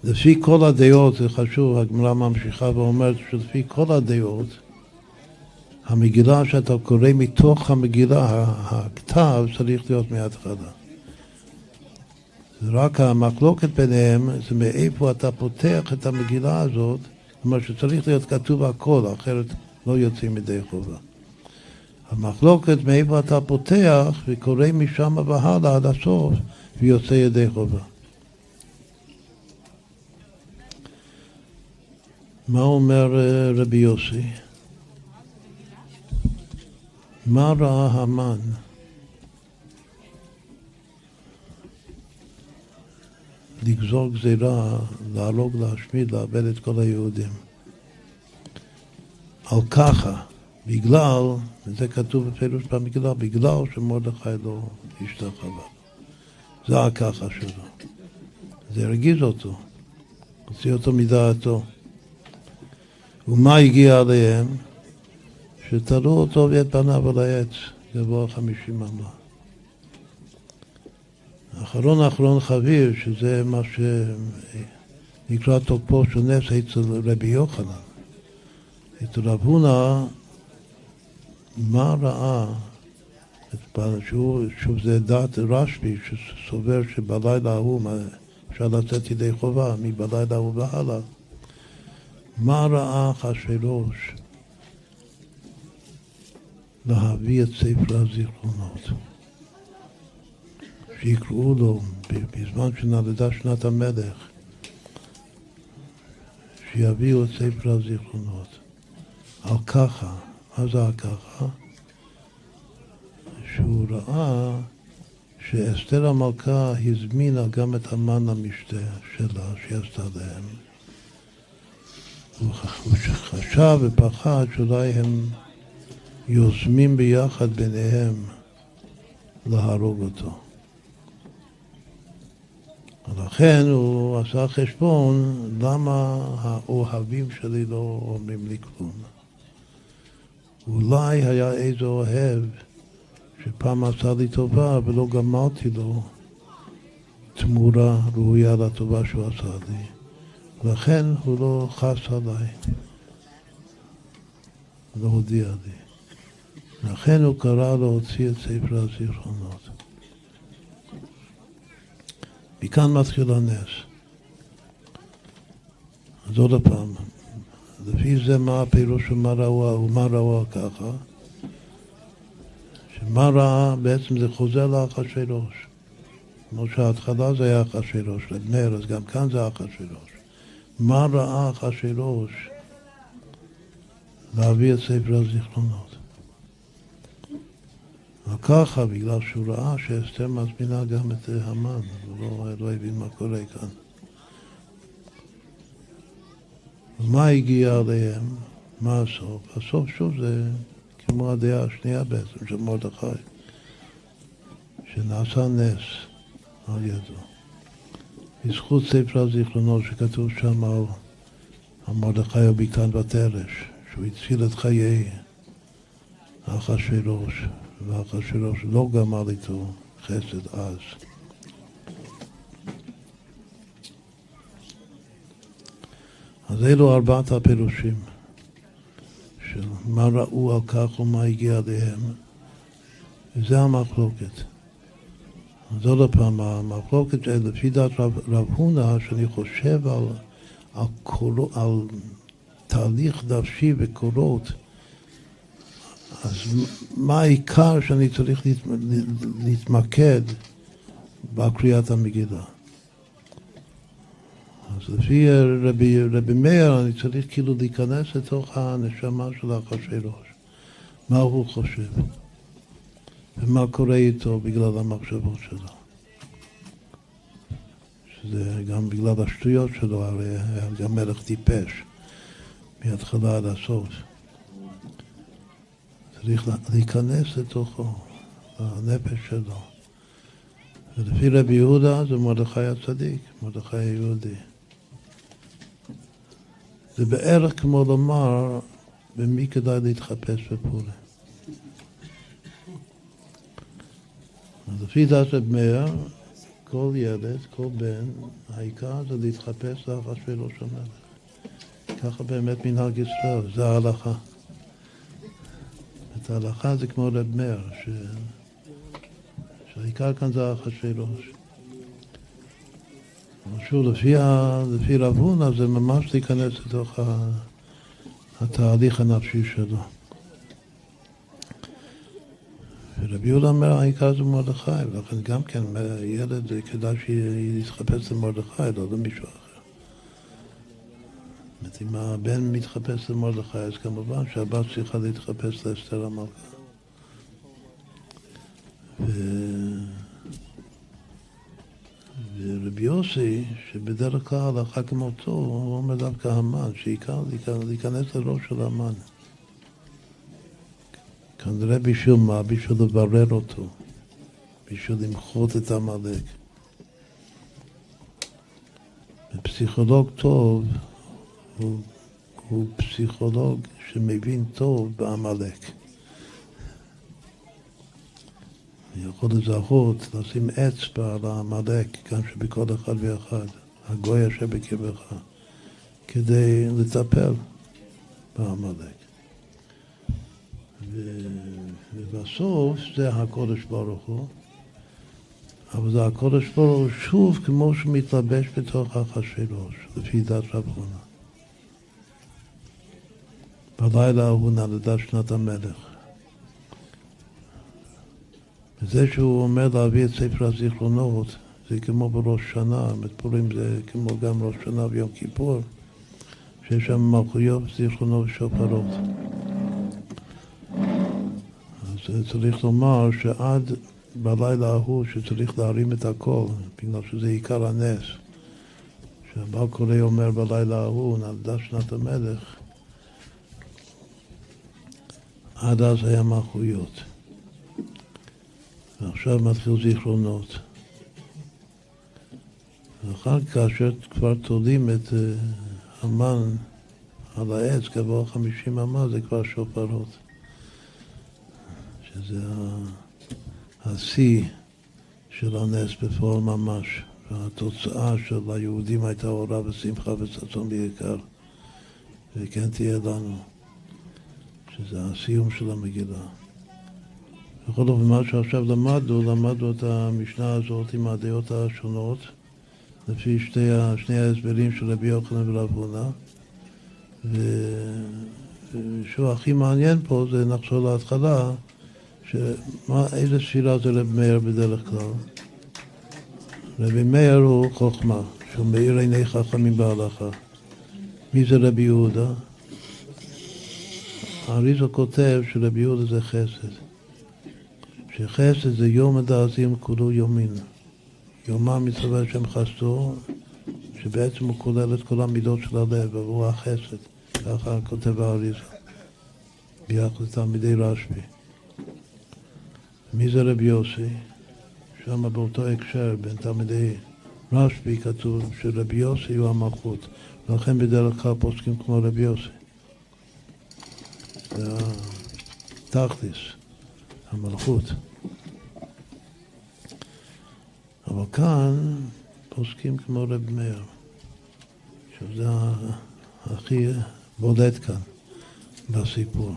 לפי כל הדעות, זה חשוב, הגמרא ממשיכה ואומרת שלפי כל הדעות, המגילה שאתה קורא מתוך המגילה, הכתב צריך להיות מההתחלה. רק המחלוקת ביניהם זה מאיפה אתה פותח את המגילה הזאת, כלומר שצריך להיות כתוב הכל, אחרת לא יוצאים ידי חובה. המחלוקת מאיפה אתה פותח וקורא משם והלאה עד הסוף ויוצא ידי חובה. מה אומר אה, רבי יוסי? מה ראה המן? לגזור גזירה, להרוג, להשמיד, לאבד את כל היהודים. על ככה, בגלל, וזה כתוב בפירוש במגלה, בגלל שמרדכי לא השתחווה. זה הככה שלו. זה הרגיז אותו, הוציא אותו מדעתו. ומה הגיע עליהם? שתלו אותו ואת פניו על העץ, גבוה חמישים אמה. אחרון אחרון חביב, שזה מה שנקרא תוקפו של נס אצל רבי יוחנן. אצל רב הונא, מה ראה? שוב, שוב זה דעת רשב"י, שסובר שבלילה ההוא אפשר לצאת ידי חובה, מבלילה ההוא והלאה. מה ראה אחשוורוש להביא את ספר הזיכרונות? שיקראו לו בזמן שנולדה שנת המלך, שיביאו את ספר הזיכרונות. על ככה, מה זה על ככה? שהוא ראה שאסתר המלכה הזמינה גם את המן המשתה שלה, שהיא עשתה להם. הוא חשב ופחד שאולי הם יוזמים ביחד ביניהם להרוג אותו. ולכן הוא עשה חשבון למה האוהבים שלי לא אומרים לי כלום. אולי היה איזה אוהב שפעם עשה לי טובה ולא גמרתי לו תמורה ראויה לטובה שהוא עשה לי. לכן הוא לא חס עליי, לא הודיע לי. לכן הוא קרא להוציא את ספר הזיכרונות. מכאן מתחיל הנס. אז עוד פעם, לפי זה מה הפירוש של מה ראו ומה ראו ככה? שמה ראה בעצם זה חוזר לאחשוורוש. כמו שההתחלה זה היה אחשוורוש, לבני אז גם כאן זה אחשוורוש. מה ראה אחשוורוש להביא את ספר הזיכרונות? וככה, בגלל שהוא ראה שאסתר מזמינה גם את המן, הוא לא, לא הבין מה קורה כאן. ומה הגיע עליהם? מה הסוף? הסוף שוב זה כמו הדעה השנייה בעצם של מרדכי, שנעשה נס על ידו. בזכות ספר הזיכרונות שכתוב שם על מרדכי הביטן בתרש, שהוא הציל את חיי אחשוורוש, ואחשוורוש לא גמר איתו חסד אז. אז אלו ארבעת הפירושים של מה ראו על כך ומה הגיע עליהם, וזה המחלוקת. אז עוד פעם, המחלוקת לפי דעת רב, רב הונא, שאני חושב על, על, קור, על תהליך נפשי וקורות, אז מה העיקר שאני צריך להתמקד בקריאת המגילה? אז לפי רבי, רבי מאיר אני צריך כאילו להיכנס לתוך הנשמה של אחשוורוש, מה הוא חושב ומה קורה איתו בגלל המחשבות שלו. שזה גם בגלל השטויות שלו, הרי היה גם מלך טיפש מההתחלה עד הסוף. צריך להיכנס לתוכו, לנפש שלו. ולפי רבי יהודה זה מרדכי הצדיק, מרדכי היהודי. זה בערך כמו לומר במי כדאי להתחפש בפורים. אז לפי דעת רב מאיר, כל ילד, כל בן, העיקר זה להתחפש לאחשוורוש המלך. ככה באמת מנהג ישראל, זה ההלכה. את ההלכה זה כמו רב מאיר, ש... שהעיקר כאן זה אחשוורוש. שוב, לפי, לפי רב הונא זה ממש להיכנס לתוך התהליך הנפשי שלו. ורבי יהודה אומר, העיקר זה מרדכי, ולכן גם כן ילד כדאי שיתחפש למרדכי, לא למישהו אחר. זאת אומרת, אם הבן מתחפש למרדכי, אז כמובן שהבת צריכה להתחפש לאסתר המלכה. ו... ורבי יוסי, שבדרך כלל הלכה כמותו, הוא אומר דווקא המן, שעיקר להיכנס לראש של המן. כנראה בשביל מה? בשביל לברר אותו, בשביל למחות את עמלק. פסיכולוג טוב הוא, הוא פסיכולוג שמבין טוב בעמלק. יכול לזהות, לשים אצבע על העמלק, גם שבכל אחד ואחד, הגוי אשר בקרבך, כדי לטפל בעמלק. ובסוף זה הקודש ברוך הוא, אבל זה הקודש ברוך הוא שוב כמו שמתלבש בתוך אחשוורוש, לפי דת רב חונה. בלילה ההוא נולדה שנת המלך. וזה שהוא אומר להביא את ספר הזיכרונות, זה כמו בראש שנה, פורים זה כמו גם ראש שנה ויום כיפור, שיש שם מלכויות, זיכרונות ושופרות. אז צריך לומר שעד בלילה ההוא שצריך להרים את הכל, בגלל שזה עיקר הנס, שהבעל קורא אומר בלילה ההוא, נולדה שנת המלך, עד אז היה מלכויות. ועכשיו מתחיל זיכרונות. ואחר כך, כבר תולים את אה, המן על העץ, כעבור חמישים אמה, זה כבר שופרות. שזה השיא של הנס בפועל ממש. והתוצאה של היהודים הייתה אורה ושמחה וששון בעיקר. וכן תהיה לנו, שזה הסיום של המגילה. בכל אופן, מה שעכשיו למדנו, למדנו את המשנה הזאת עם הדעות השונות, לפי שתי, שני ההסברים של רבי יוחנן ורב הונא. ושוב, הכי מעניין פה זה נחזור להתחלה, שמה, איזה ספירה זה רבי מאיר בדרך כלל? רבי מאיר הוא חוכמה, שהוא מאיר עיני חכמים בהלכה. מי זה רבי יהודה? האריזו כותב שרבי יהודה זה חסד. שחסד זה יום הדעזים כולו יומין. יומם מצווה שם חסדו, שבעצם הוא כולל את כל המידות של הלב, והוא החסד. ככה כותב האריזה, ביחד לתלמידי רשב"י. מי זה רבי יוסי? שם באותו הקשר בין תלמידי רשב"י כתוב שרבי יוסי הוא המלכות. ולכן בדרך כלל פוסקים כמו רבי יוסי. זה התכלס, המלכות. אבל כאן פוסקים כמו רב מאיר, שזה הכי בולט כאן בסיפור.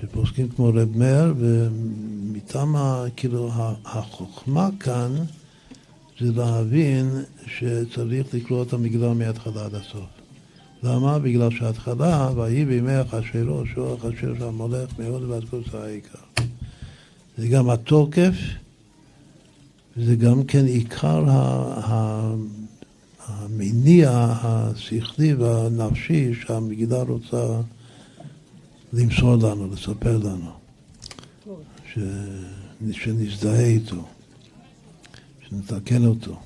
שפוסקים כמו רב מאיר, ומטעם, כאילו, החוכמה כאן זה להבין שצריך לקרוא את המגדל מההתחלה עד הסוף. למה? בגלל שההתחלה, ויהי בימי אחשוורוש, שהוא אחשוורוש המולך מאוד ועד כל העיקר. זה גם התוקף וזה גם כן עיקר המניע השכלי והנפשי שהמגילה רוצה למסור לנו, לספר לנו, ש... שנזדהה איתו, שנתקן אותו.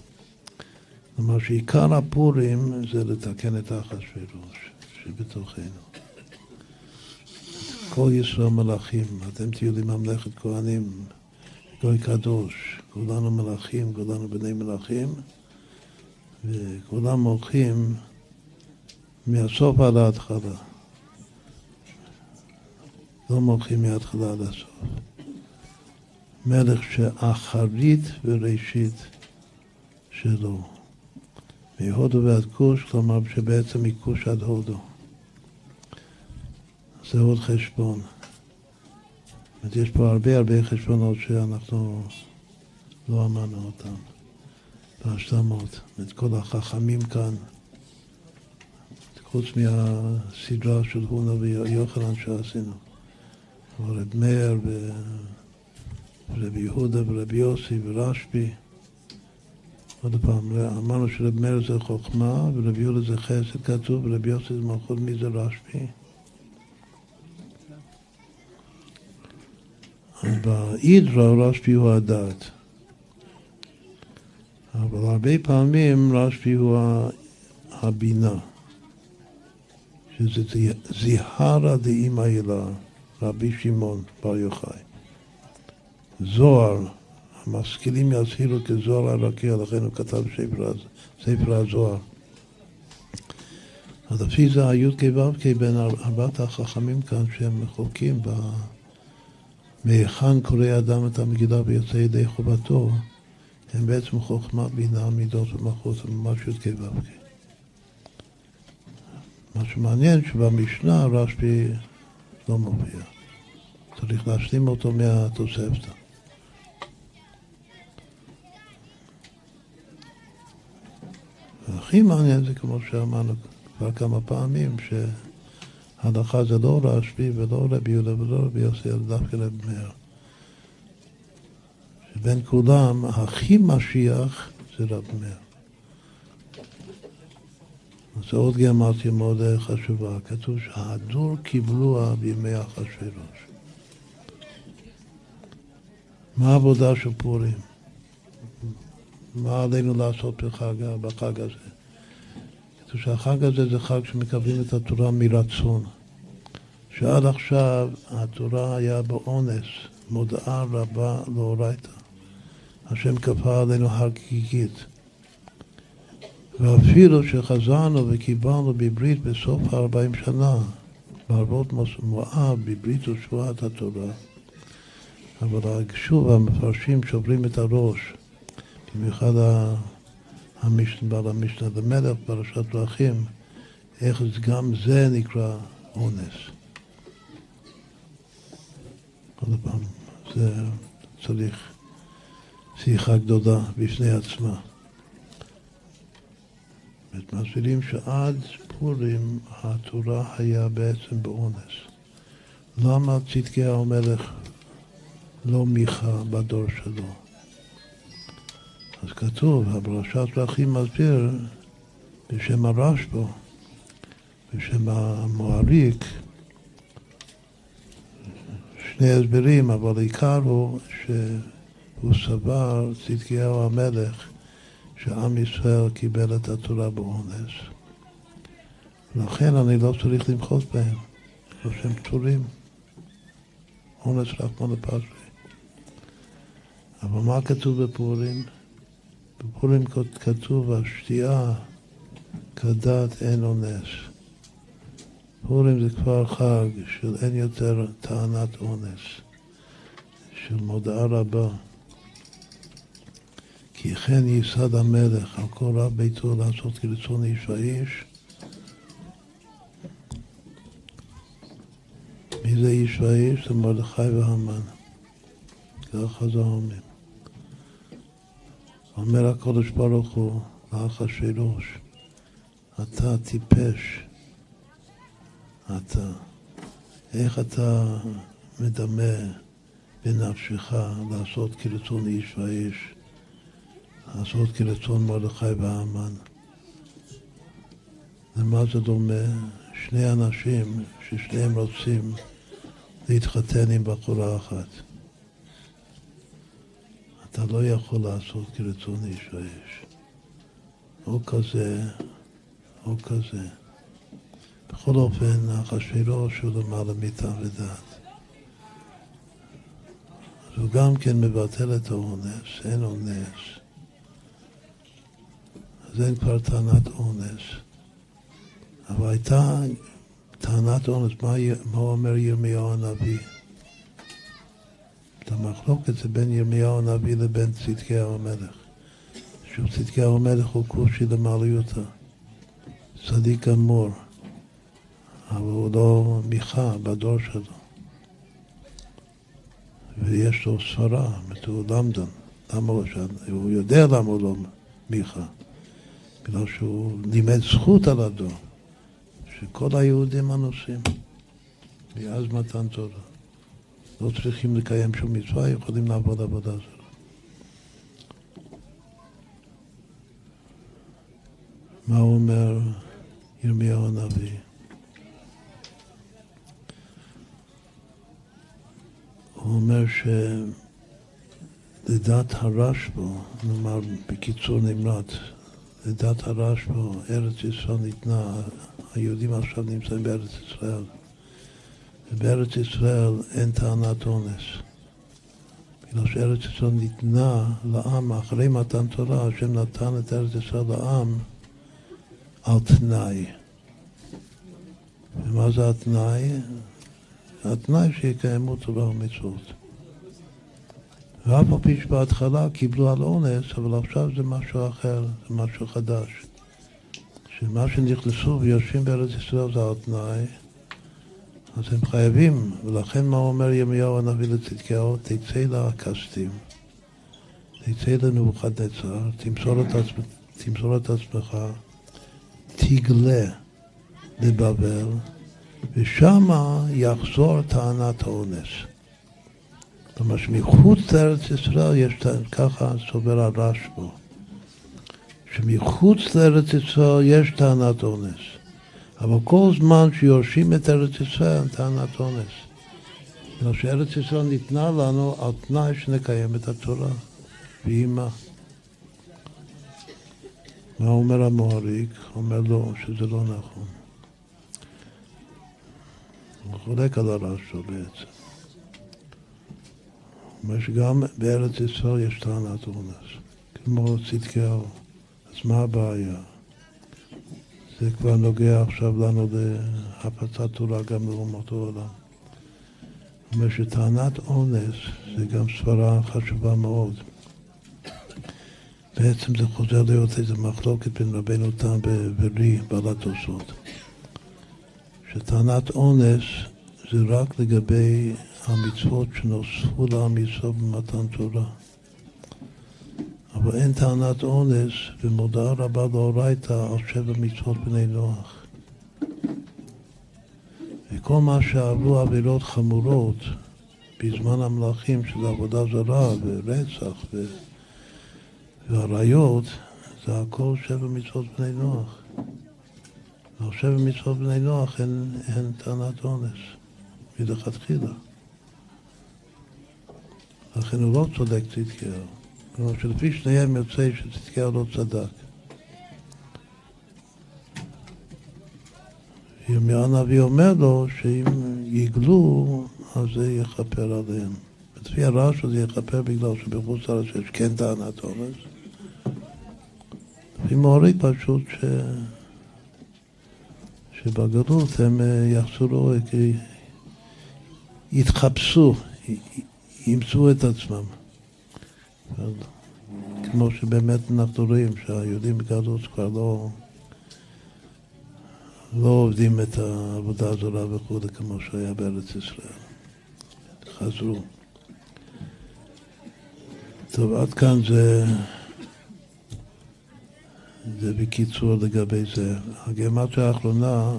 כלומר שעיקר הפורים זה לתקן את האחשוורוש שבתוכנו. כל ישראל מלאכים, אתם תהיו לי ממלכת כהנים, גוי קדוש, כולנו מלאכים, כולנו בני מלאכים, וכולם הולכים מהסוף עד ההתחלה. לא מולכים מההתחלה עד הסוף. מלך שאחרית וראשית שלו. מהודו ועד כוש, כלומר שבעצם מכוש עד הודו. זה עוד חשבון. יש פה הרבה הרבה חשבונות שאנחנו לא אמרנו אותם בהשלמות. את כל החכמים כאן, חוץ מהסדרה של הונה ויוחנן שעשינו. רב מאיר ורבי יהודה ורבי יוסי ורשב"י. עוד פעם, אמרנו מאיר זה חוכמה ורבי יהודה זה חסד כתוב ורבי יוסי זה מלכות מי זה רשב"י. באידרא רשב"י הוא הדת. אבל הרבה פעמים רשב"י הוא הבינה, שזה זיהרא דאמא הילה, רבי שמעון בר יוחאי. זוהר, המשכילים יזהירו כזוהר הרקיע, לכן הוא כתב ספר הזוהר. אז לפי זה הי"ק ו"ק בין ארבעת החכמים כאן שהם מחוקים ב... מהיכן קורא אדם את המגילה ויוצא ידי חובתו, הם בעצם חוכמה, בינה, מידות ומלכות, זה ממש י"ק ו"ק. מה שמעניין שבמשנה רשב"י לא מופיע. צריך להשלים אותו מהתוספתא. והכי מעניין זה כמו שאמרנו כבר כמה פעמים, שההלכה זה לא רשב"י ולא רבי יהודה ולא רבי יוסי, אלא דווקא רבי מאיר. שבין כולם, הכי משיח זה רבי מאיר. זו עוד גמרתי מאוד חשובה. כתוב שהדור קיבלוה בימי אחשוורוש. מה העבודה של פורים? מה עלינו לעשות בחג, בחג הזה? כתוב שהחג הזה זה חג שמקבלים את התורה מרצון. שעד עכשיו התורה היה באונס, מודעה רבה לאורייתא. השם כפה עלינו הגיגית. ואפילו שחזרנו וקיבלנו בברית בסוף הארבעים שנה, בערבות מואב, בברית ושבועת התורה, אבל שוב המפרשים שוברים את הראש, במיוחד בעל המשנה למלך, פרשת דרכים, איך גם זה נקרא אונס. עוד פעם, זה צריך שיחה גדולה בפני עצמה. מסבירים שעד פורים התורה היה בעצם באונס. למה צדקיהו המלך לא מיכה בדור שלו? אז כתוב, הפרשת דרכים מסביר בשם הרשב"א, בשם המועריק, שני הסברים, אבל העיקר הוא שהוא סבר, צדקיהו המלך, שעם ישראל קיבל את התורה באונס. לכן אני לא צריך למחות בהם, לא שהם פטורים. אונס רק מונה פסרי. אבל מה כתוב בפורים? בפורים כתוב השתייה כדת אין אונס. פורים זה כבר חג של אין יותר טענת אונס, של מודעה רבה. כי כן ייסד המלך על כל רב ביתו לעשות כרצון איש ואיש. מי זה איש ואיש? זה מרדכי והמן. ככה זה אומרים. אומר הקדוש ברוך הוא לאחשוורוש, אתה טיפש, אתה. איך אתה מדמה בנפשך לעשות כרצון איש ואיש? לעשות כרצון מרדכי והמן. למה זה דומה? שני אנשים ששניהם רוצים להתחתן עם בחורה אחת. אתה לא יכול לעשות כרצון איש ואיש. או כזה, או כזה. בכל אופן, אחשוורוש הוא למעלה מיתה ודעת. אז הוא גם כן מבטל את האונס, אין אונס. אז אין כבר טענת אונס. אבל הייתה טענת אונס, מה, מה אומר ירמיהו הנביא? את המחלוקת זה בין ירמיהו הנביא לבין צדקיהו המלך. שוב צדקיהו המלך הוא כושי למעליותא, צדיק גמור, אבל הוא לא מיכה בדור שלו. ויש לו סברה, הוא למדן. למה הוא, הוא יודע למה הוא לא מיכה. בגלל שהוא לימד זכות על הדור, שכל היהודים אנוסים, מאז מתן תורה. לא צריכים לקיים שום מצווה, יכולים לעבוד עבודה זו. מה אומר ירמיהו הנביא? הוא אומר שלדעת הרשב"א, נאמר בקיצור נמרץ, לדעת הרשב"א, ארץ ישראל ניתנה, היהודים עכשיו נמצאים בארץ ישראל. ובארץ ישראל אין טענת אונס. בגלל שארץ ישראל ניתנה לעם אחרי מתן תורה, השם נתן את ארץ ישראל לעם על תנאי. ומה זה התנאי? התנאי שיקיימו תורה ומצוות. ואף על פי שבהתחלה קיבלו על אונס, אבל עכשיו זה משהו אחר, זה משהו חדש. שמה שנכנסו ויושבים בארץ ישראל זה על תנאי, אז הם חייבים, ולכן מה אומר ירמיהו הנביא לצדקיהו? תצא לכסתים, תצא לנבוכדנצר, תמסור תמסור את עצמך, תגלה לבבל, ושמה יחזור טענת האונס. כלומר שמחוץ לארץ ישראל יש, ככה סובר הרשב"א, שמחוץ לארץ ישראל יש טענת אונס. אבל כל זמן שיורשים את ארץ ישראל, טענת אונס. בגלל שארץ ישראל ניתנה לנו על תנאי שנקיים את התורה, והיא מה? אומר המוהריק? אומר לו שזה לא נכון. הוא חולק על הרש"ו בעצם. אומר שגם בארץ ישראל יש טענת אונס, כמו צדקיהו. אז מה הבעיה? זה כבר נוגע עכשיו לנו להפצת תורה גם לאומות העולם. זאת אומרת שטענת אונס זה גם סברה חשובה מאוד. בעצם זה חוזר להיות איזו מחלוקת בין רבנו תם ורי בעל התוספות. שטענת אונס זה רק לגבי המצוות שנוספו לעם ישראל במתן תורה. אבל אין טענת אונס ומודעה רבה לאורייתא על שבע מצוות בני נוח. וכל מה שעברו עבירות חמורות בזמן המלאכים של עבודה זרה ורצח ו... ועריות, זה הכל שבע מצוות בני נוח. ועל שבע מצוות בני נוח אין, אין טענת אונס מלכתחילה. לכן הוא לא צודק צדקיהו. כלומר שלפי שניהם יוצא שצדקיהו לא צדק. ירמיה הנביא אומר לו שאם יגלו, אז זה יכפר עליהם. לפי הרעש זה יכפר בגלל שבחוץ לארץ יש כן טענת אונס. לפי מוריק פשוט ש... שבגלות הם יחזרו, יתחפשו, ימצאו את עצמם. כמו שבאמת אנחנו רואים שהיהודים בגלות כבר לא, לא עובדים את העבודה הזולה וכו' כמו שהיה בארץ ישראל. חזרו. טוב, עד כאן זה, זה בקיצור לגבי זה. הגרמטיה האחרונה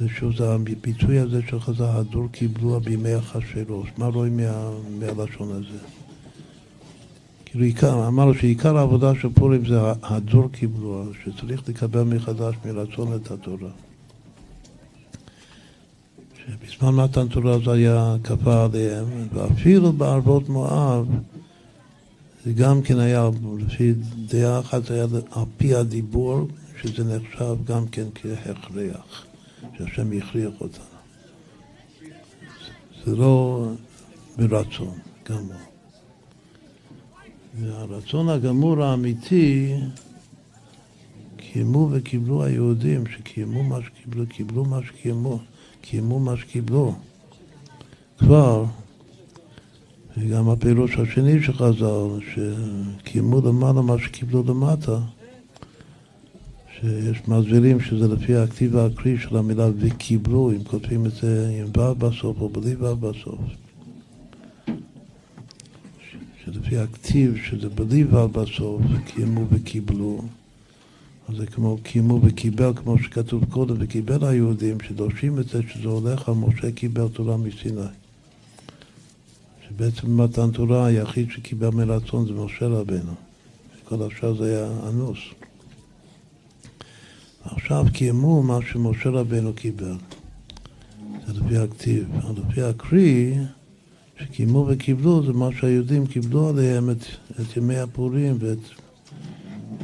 זה שוב, זה הביטוי הזה של חז"ל, הדור קיבלו בימי אחשוורוש. מה רואים מה, מהלשון הזה? כאילו עיקר, אמרנו שעיקר העבודה של פורים זה הדור קיבלו, שצריך לקבל מחדש מרצון את התורה. שבזמן מתן תורה זה היה כפה עליהם, ואפילו בערבות מואב זה גם כן היה, לפי דעה אחת היה על פי הדיבור, שזה נחשב גם כן כהכרח, שהשם הכריח אותנו. זה לא ברצון, גם לא. והרצון הגמור האמיתי, קיימו וקיבלו היהודים, שקיימו מה שקיבלו, קיבלו מה שקיימו, קיימו מה שקיבלו. כבר, וגם הפירוש השני שחזר, שקיימו למעלה מה שקיבלו למטה, שיש מסבירים שזה לפי הכתיב האקרי של המילה וקיבלו, אם כותבים את זה עם ו' בסוף או בלי ו' בסוף. שלפי הכתיב שזה בלי ו' בסוף, קיימו וקיבלו. אז זה כמו קיימו וקיבל, כמו שכתוב קודם, וקיבל היהודים, שדורשים את זה שזה הולך על משה קיבל תורה מסיני. שבעצם במתן תורה היחיד שקיבל מרצון זה משה רבנו. כל השאר זה היה אנוס. עכשיו קיימו מה שמשה רבנו קיבל. זה לפי הכתיב. לפי הקרי, שקיימו וקיבלו, זה מה שהיהודים קיבלו עליהם את, את ימי הפורים ואת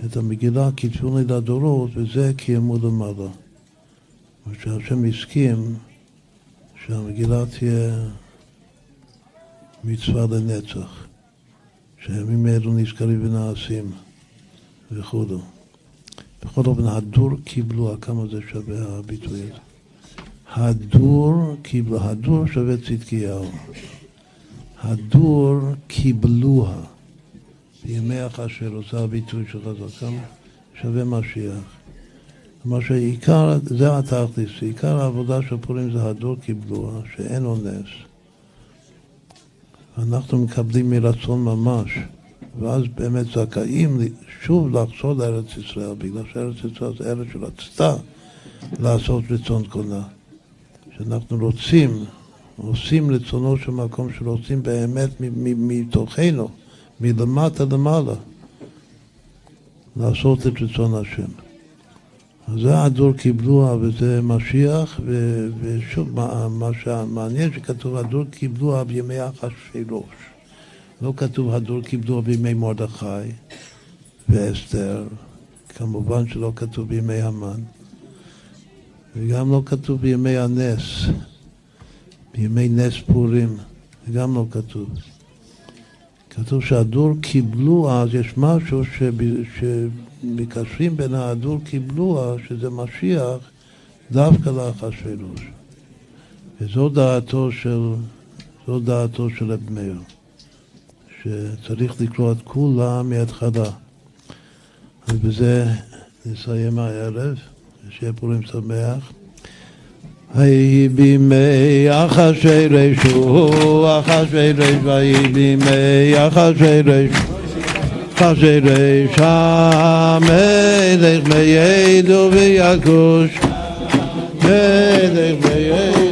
את המגילה לי לדורות, וזה קיימו למעלה. ושהשם הסכים שהמגילה תהיה מצווה לנצח, שהימים האלו נזכרים ונעשים וכו'. בכל אופן, הדור קיבלו, כמה זה שווה הביטוי הזה? הדור קיבלו, הדור שווה צדקיהו. הדור קיבלוה. בימי אחשוורוש, זה הביטוי של חז"ל, כמה שווה משיח. כלומר שעיקר, זה התכלס, עיקר העבודה של פורים זה הדור קיבלוה, שאין אונס. אנחנו מקבלים מרצון ממש, ואז באמת זכאים שוב לחזור לארץ ישראל, בגלל שארץ ישראל זה ארץ שרצתה לעשות רצון קונה. שאנחנו רוצים, עושים רצונו של מקום שרוצים באמת מתוכנו. מלמטה למעלה, לעשות את רצון השם. אז זה הדור קיבלוה וזה משיח, ו, ושוב, מה, מה שמעניין שכתוב הדור קיבלוה בימי אחשוורוש. לא כתוב הדור קיבלוה בימי מרדכי ואסתר, כמובן שלא כתוב בימי המן, וגם לא כתוב בימי הנס, בימי נס פורים, זה גם לא כתוב. כתוב שהדור קיבלו אז, יש משהו שמקשרים בין ההדור קיבלו שזה משיח דווקא לאחשוורוש. וזו דעתו של, זו דעתו של רב מאיר, שצריך לקרוא את כולם מההתחלה. ובזה נסיים הערב, שיהיה פורים שמח. ויהי בימי אחשוורוש אחשוורוש ויהי בימי אחשוורוש אחשוורוש המלך מידו ויכוש מלך מידו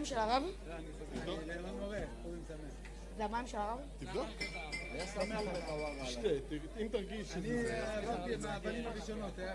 המים של הרב? זה המים של הרב? תבדוק. אם תרגיש... אני אה, עברתי את האבנים הראשונות. היה...